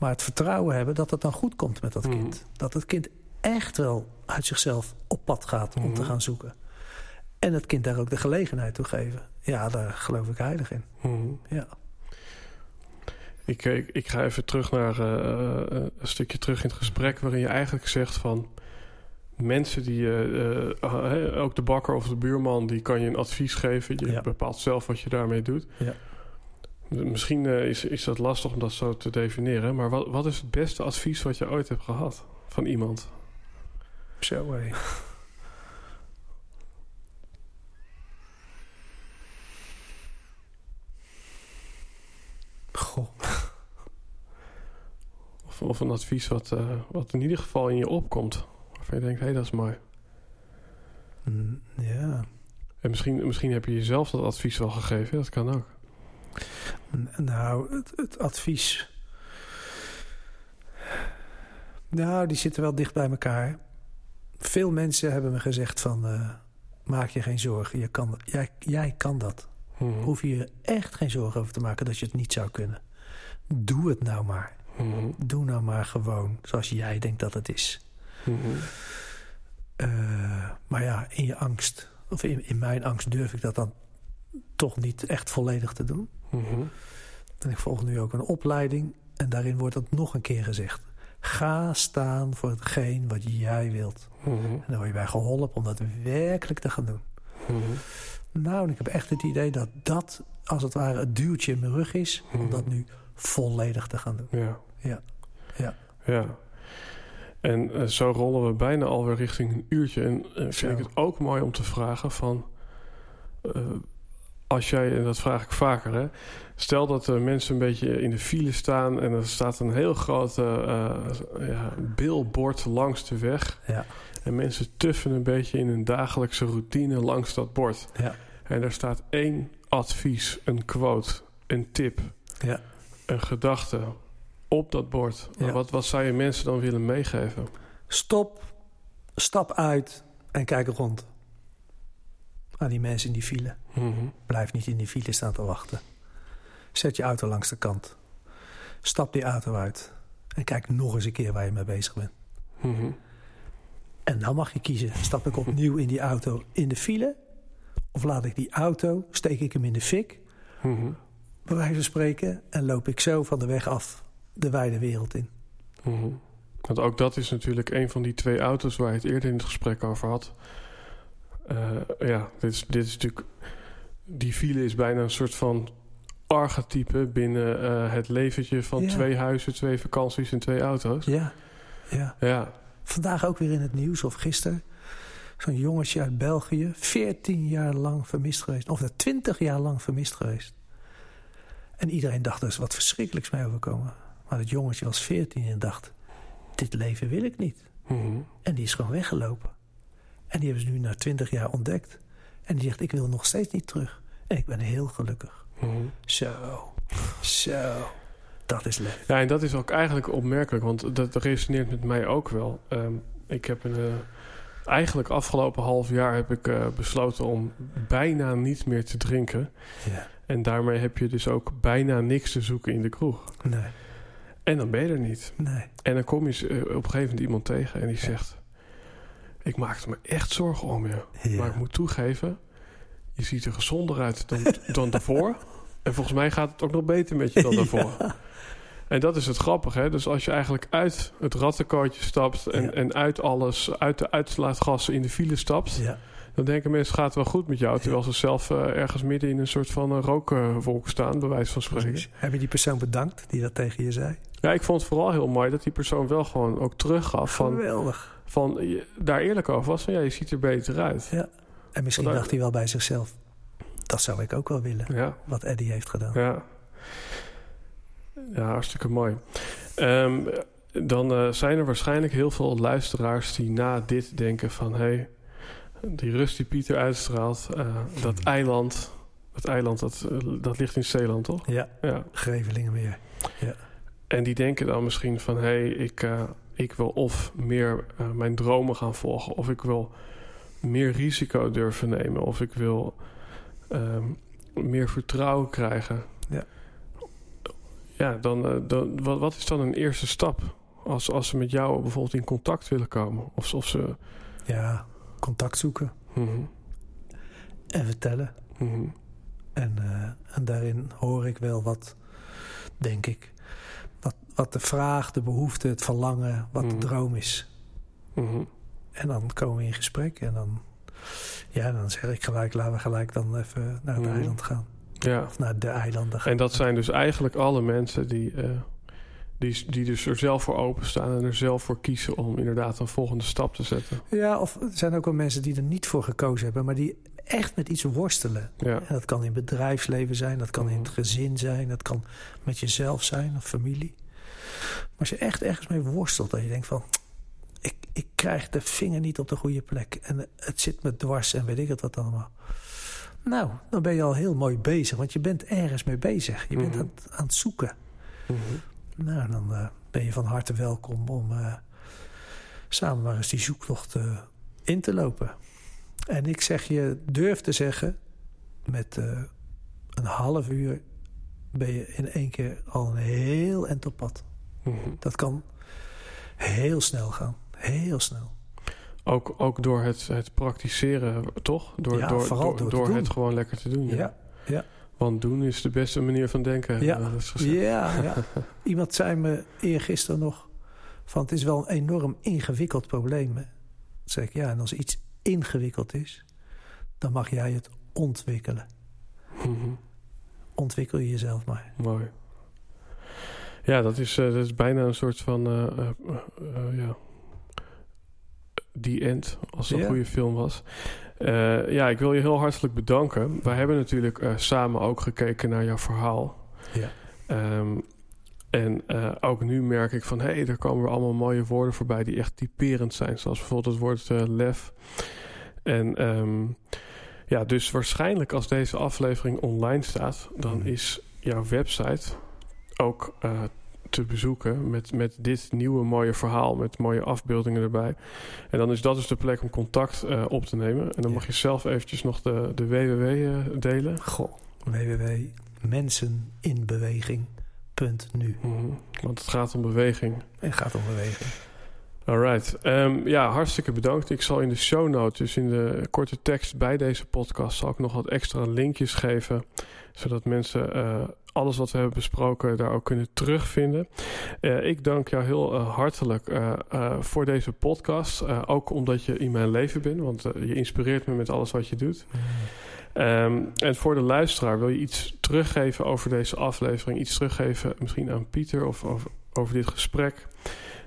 Maar het vertrouwen hebben dat het dan goed komt met dat Mhm. kind. Dat het kind echt wel uit zichzelf op pad gaat om te Mhm. gaan zoeken. En het kind daar ook de gelegenheid toe geven. Ja, daar geloof ik heilig in. Mhm. Ja. Ik, ik, ik ga even terug naar eh, eh, een stukje terug in het gesprek... waarin je eigenlijk zegt van... mensen die... eh, ook de bakker of de buurman... die kan je een advies geven. Je Ja. bepaalt zelf wat je daarmee doet. Ja. Misschien eh, is, is dat lastig om dat zo te definiëren... maar wat, wat is het beste advies wat je ooit hebt gehad van iemand? Zo hé. Goh. Of, of een advies wat, eh, wat in ieder geval in je opkomt... waarvan je denkt, hé, dat is mooi. Mm, Ja. En misschien, misschien heb je jezelf dat advies wel gegeven. Dat kan ook. Nou, het, het advies. Nou, die zitten wel dicht bij elkaar. Veel mensen hebben me gezegd van... eh, maak je geen zorgen, je kan, jij, jij kan dat. Mhm. Hoef je je echt geen zorgen over te maken dat je het niet zou kunnen. Doe het nou maar. Mhm. Doe nou maar gewoon zoals jij denkt dat het is. Mhm. Eh, maar ja, in je angst, of in, in mijn angst durf ik dat dan toch niet echt volledig te doen. Mhm. En ik volg nu ook een opleiding en daarin wordt het nog een keer gezegd. Ga staan voor hetgeen wat jij wilt. Mhm. En dan word je bij geholpen om dat werkelijk te gaan doen. Mhm. Nou, en ik heb echt het idee dat dat als het ware het duwtje in mijn rug is... om Mhm. dat nu volledig te gaan doen. Ja. Ja, ja. Ja. En eh, zo rollen we bijna alweer richting een uurtje. En eh, vind ik het ook mooi om te vragen van... eh, als jij, en dat vraag ik vaker, hè, stel dat uh, mensen een beetje in de file staan en er staat een heel groot uh, ja, billboard langs de weg. Ja. En mensen tuffen een beetje in hun dagelijkse routine langs dat bord. Ja. En daar staat één advies, een quote, een tip, Ja. een gedachte op dat bord. Ja. Wat, wat zou je mensen dan willen meegeven? Stop, stap uit en kijk rond. Aan die mensen in die file. Mhm. Blijf niet in die file staan te wachten. Zet je auto langs de kant. Stap die auto uit. En kijk nog eens een keer waar je mee bezig bent. Mhm. En dan mag je kiezen. Stap ik opnieuw in die auto in de file? Of laat ik die auto, steek ik hem in de fik, Mhm. bij wijze van spreken... en loop ik zo van de weg af de wijde wereld in. Mhm. Want ook dat is natuurlijk een van die twee auto's waar je het eerder in het gesprek over had. Eh, ja, dit is, dit is natuurlijk. Die file is bijna een soort van archetype binnen eh, het leventje van Ja. twee huizen, twee vakanties en twee auto's. Ja, ja. Ja, Vandaag ook weer in het nieuws, of gisteren. Zo'n jongetje uit België, 14 jaar lang vermist geweest. Of 20 jaar lang vermist geweest. En iedereen dacht, er is wat verschrikkelijks mee overkomen. Maar het jongetje was 14 en dacht, dit leven wil ik niet. Mhm. En die is gewoon weggelopen. En die hebben ze nu na 20 jaar ontdekt. En die zegt, ik wil nog steeds niet terug. En ik ben heel gelukkig. Mhm. Zo, zo. Dat is leuk. Ja, en dat is ook eigenlijk opmerkelijk, want dat resoneert met mij ook wel. Ehm, ik heb een. eh, eigenlijk afgelopen half jaar heb ik eh, besloten om bijna niet meer te drinken. Ja. En daarmee heb je dus ook bijna niks te zoeken in de kroeg. Nee, En dan ben je er niet. nee. En dan kom je eh, op een gegeven moment iemand tegen en die Ja. zegt... Ik maakte me echt zorgen om je. Ja. Maar ik moet toegeven, je ziet er gezonder uit dan, <laughs> dan daarvoor. En volgens mij gaat het ook nog beter met je dan daarvoor. Ja. En dat is het grappige. Hè? Dus als je eigenlijk uit het rattenkootje stapt... En, Ja. en uit alles, uit de uitlaatgassen in de file stapt... Ja. dan denken mensen, gaat het wel goed met jou... terwijl ze zelf eh, ergens midden in een soort van uh, rookwolk staan... bij wijze van spreken. Precies. Heb je die persoon bedankt die dat tegen je zei? Ja, ik vond het vooral heel mooi dat die persoon wel gewoon ook teruggaf... van, Geweldig. Van daar eerlijk over was van... ja, je ziet er beter uit. Ja. En misschien Want dacht hij wel bij zichzelf... dat zou ik ook wel willen, Ja, wat Eddie heeft gedaan. ja. Ja, hartstikke mooi. Ehm, dan eh, zijn er waarschijnlijk heel veel luisteraars die na dit denken van... hé, hey, die rust die Pieter uitstraalt, eh, dat eiland... Dat eiland, dat, eh, dat ligt in Zeeland, toch? Ja, Ja. Grevelingen meer. En die denken dan misschien van... hé, hey, ik, ik wil of meer eh, mijn dromen gaan volgen... of ik wil meer risico durven nemen... of ik wil ehm, meer vertrouwen krijgen. Ja. Ja, dan, eh, dan wat, wat is dan een eerste stap? Als, als ze met jou bijvoorbeeld in contact willen komen. Of, of ze... Ja, contact zoeken Mhm, en vertellen. mhm, En, eh, en daarin hoor ik wel wat, denk ik... wat, de vraag, de behoefte, het verlangen, wat Mhm. de droom is. mhm. En dan komen we in gesprek en dan... Ja, dan zeg ik gelijk, laten we gelijk dan even naar het Mhm. eiland gaan. Ja. Of naar de eilanden gaan. En dat zijn dus eigenlijk alle mensen die, eh, die, die dus er zelf voor openstaan... en er zelf voor kiezen om inderdaad een volgende stap te zetten. Ja, of er zijn ook wel mensen die er niet voor gekozen hebben... maar die echt met iets worstelen. Ja. En dat kan in bedrijfsleven zijn, dat kan in het Mhm. gezin zijn... dat kan met jezelf zijn of familie. Maar als je echt ergens mee worstelt... dat je denkt van... ik, ik krijg de vinger niet op de goede plek... en het zit me dwars en weet ik het wat allemaal... Nou, dan ben je al heel mooi bezig, want je bent ergens mee bezig. Je bent Mhm. aan, het- aan het zoeken. Mhm. Nou, dan eh, ben je van harte welkom om eh, samen maar eens die zoektocht eh, in te lopen. En ik zeg je, durf te zeggen, met eh, een half uur ben je in één keer al een heel eind op pad. Mhm. Dat kan heel snel gaan. Heel snel. Ook, ook door het, het praktiseren, toch? Door, Ja, door, vooral door, het gewoon lekker te doen. Ja. Ja, ja. Want doen is de beste manier van denken. Ja. dat is gezegd. Ja, ja. <laughs> Iemand zei me eergisteren nog... van het is wel een enorm ingewikkeld probleem. hè. Zei ik, ja, en als iets ingewikkeld is... dan mag jij het ontwikkelen. Mhm. Ontwikkel je jezelf maar. Mooi. Ja, dat is, eh, dat is bijna een soort van... eh, eh, ja. The End, als het een goede film was. Ja, ik wil je heel hartelijk bedanken. Wij hebben natuurlijk samen ook gekeken naar jouw verhaal. Ja. Ehm, en ook nu merk ik van... hé, hey, er komen weer allemaal mooie woorden voorbij... die echt typerend zijn. Zoals bijvoorbeeld het woord lef. En ehm, ja, dus waarschijnlijk als deze aflevering online staat... dan Mhm. is jouw website ook eh, te bezoeken... Met, met dit nieuwe mooie verhaal... met mooie afbeeldingen erbij. En dan is dat dus de plek om contact eh, op te nemen. En dan Ja. mag je zelf eventjes nog de, de www eh, delen. Goh, www.menseninbeweging.nu. Mhm, Want het gaat om beweging. En gaat om beweging. Alright. Ehm, ja, hartstikke bedankt. Ik zal in de show notes, dus in de korte tekst bij deze podcast, zal ik nog wat extra linkjes geven. Zodat mensen alles wat we hebben besproken daar ook kunnen terugvinden. Eh, ik dank jou heel eh, hartelijk eh, voor deze podcast. Ook omdat je in mijn leven bent, want je inspireert me met alles wat je doet. Ehm, en voor de luisteraar, wil je iets teruggeven over deze aflevering? Iets teruggeven misschien aan Pieter of over, over dit gesprek?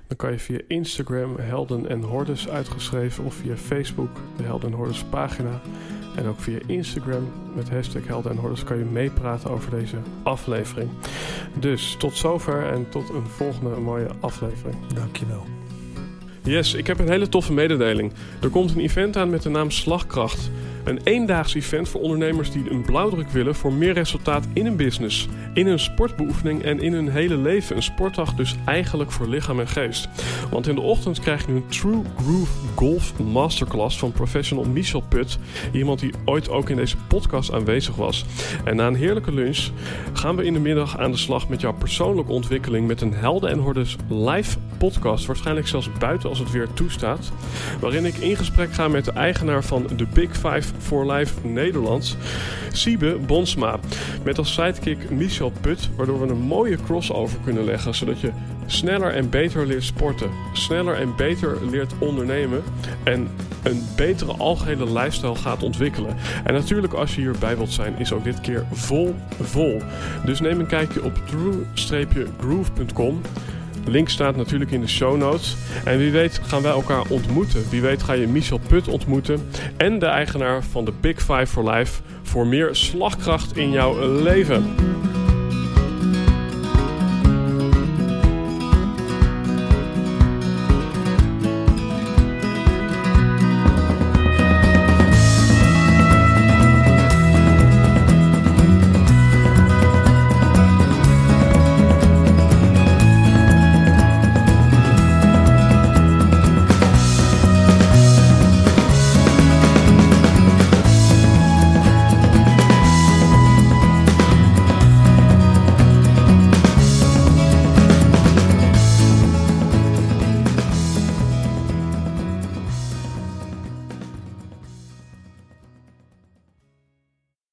Dan kan je via Instagram Helden en Hordes uitgeschreven of via Facebook de Helden en Hordes pagina. En ook via Instagram met hashtag Helden en Hordes kan je meepraten over deze aflevering. Dus tot zover en tot een volgende mooie aflevering. Dankjewel. Yes, ik heb een hele toffe mededeling. Er komt een event aan met de naam Slagkracht. Een eendaags event voor ondernemers die een blauwdruk willen voor meer resultaat in hun business, in hun sportbeoefening en in hun hele leven. Een sportdag dus eigenlijk voor lichaam en geest. Want in de ochtend krijg je een True Groove Golf Masterclass van professional Michel Put. Iemand die ooit ook in deze podcast aanwezig was. En na een heerlijke lunch gaan we in de middag aan de slag met jouw persoonlijke ontwikkeling met een Helden en Hordes live podcast. Waarschijnlijk zelfs buiten als het weer toestaat. Waarin ik in gesprek ga met de eigenaar van de Big Five for Life Nederlands, Siebe Bonsma. Met als sidekick Michel Put, waardoor we een mooie crossover kunnen leggen. Zodat je sneller en beter leert sporten, sneller en beter leert ondernemen en een betere algehele lifestyle gaat ontwikkelen. En natuurlijk als je hierbij wilt zijn, is ook dit keer vol vol. Dus neem een kijkje op true-groove.com. Link staat natuurlijk in de show notes. En wie weet gaan wij elkaar ontmoeten. Wie weet ga je Michel Put ontmoeten. En de eigenaar van de Big Five for Life. Voor meer slagkracht in jouw leven.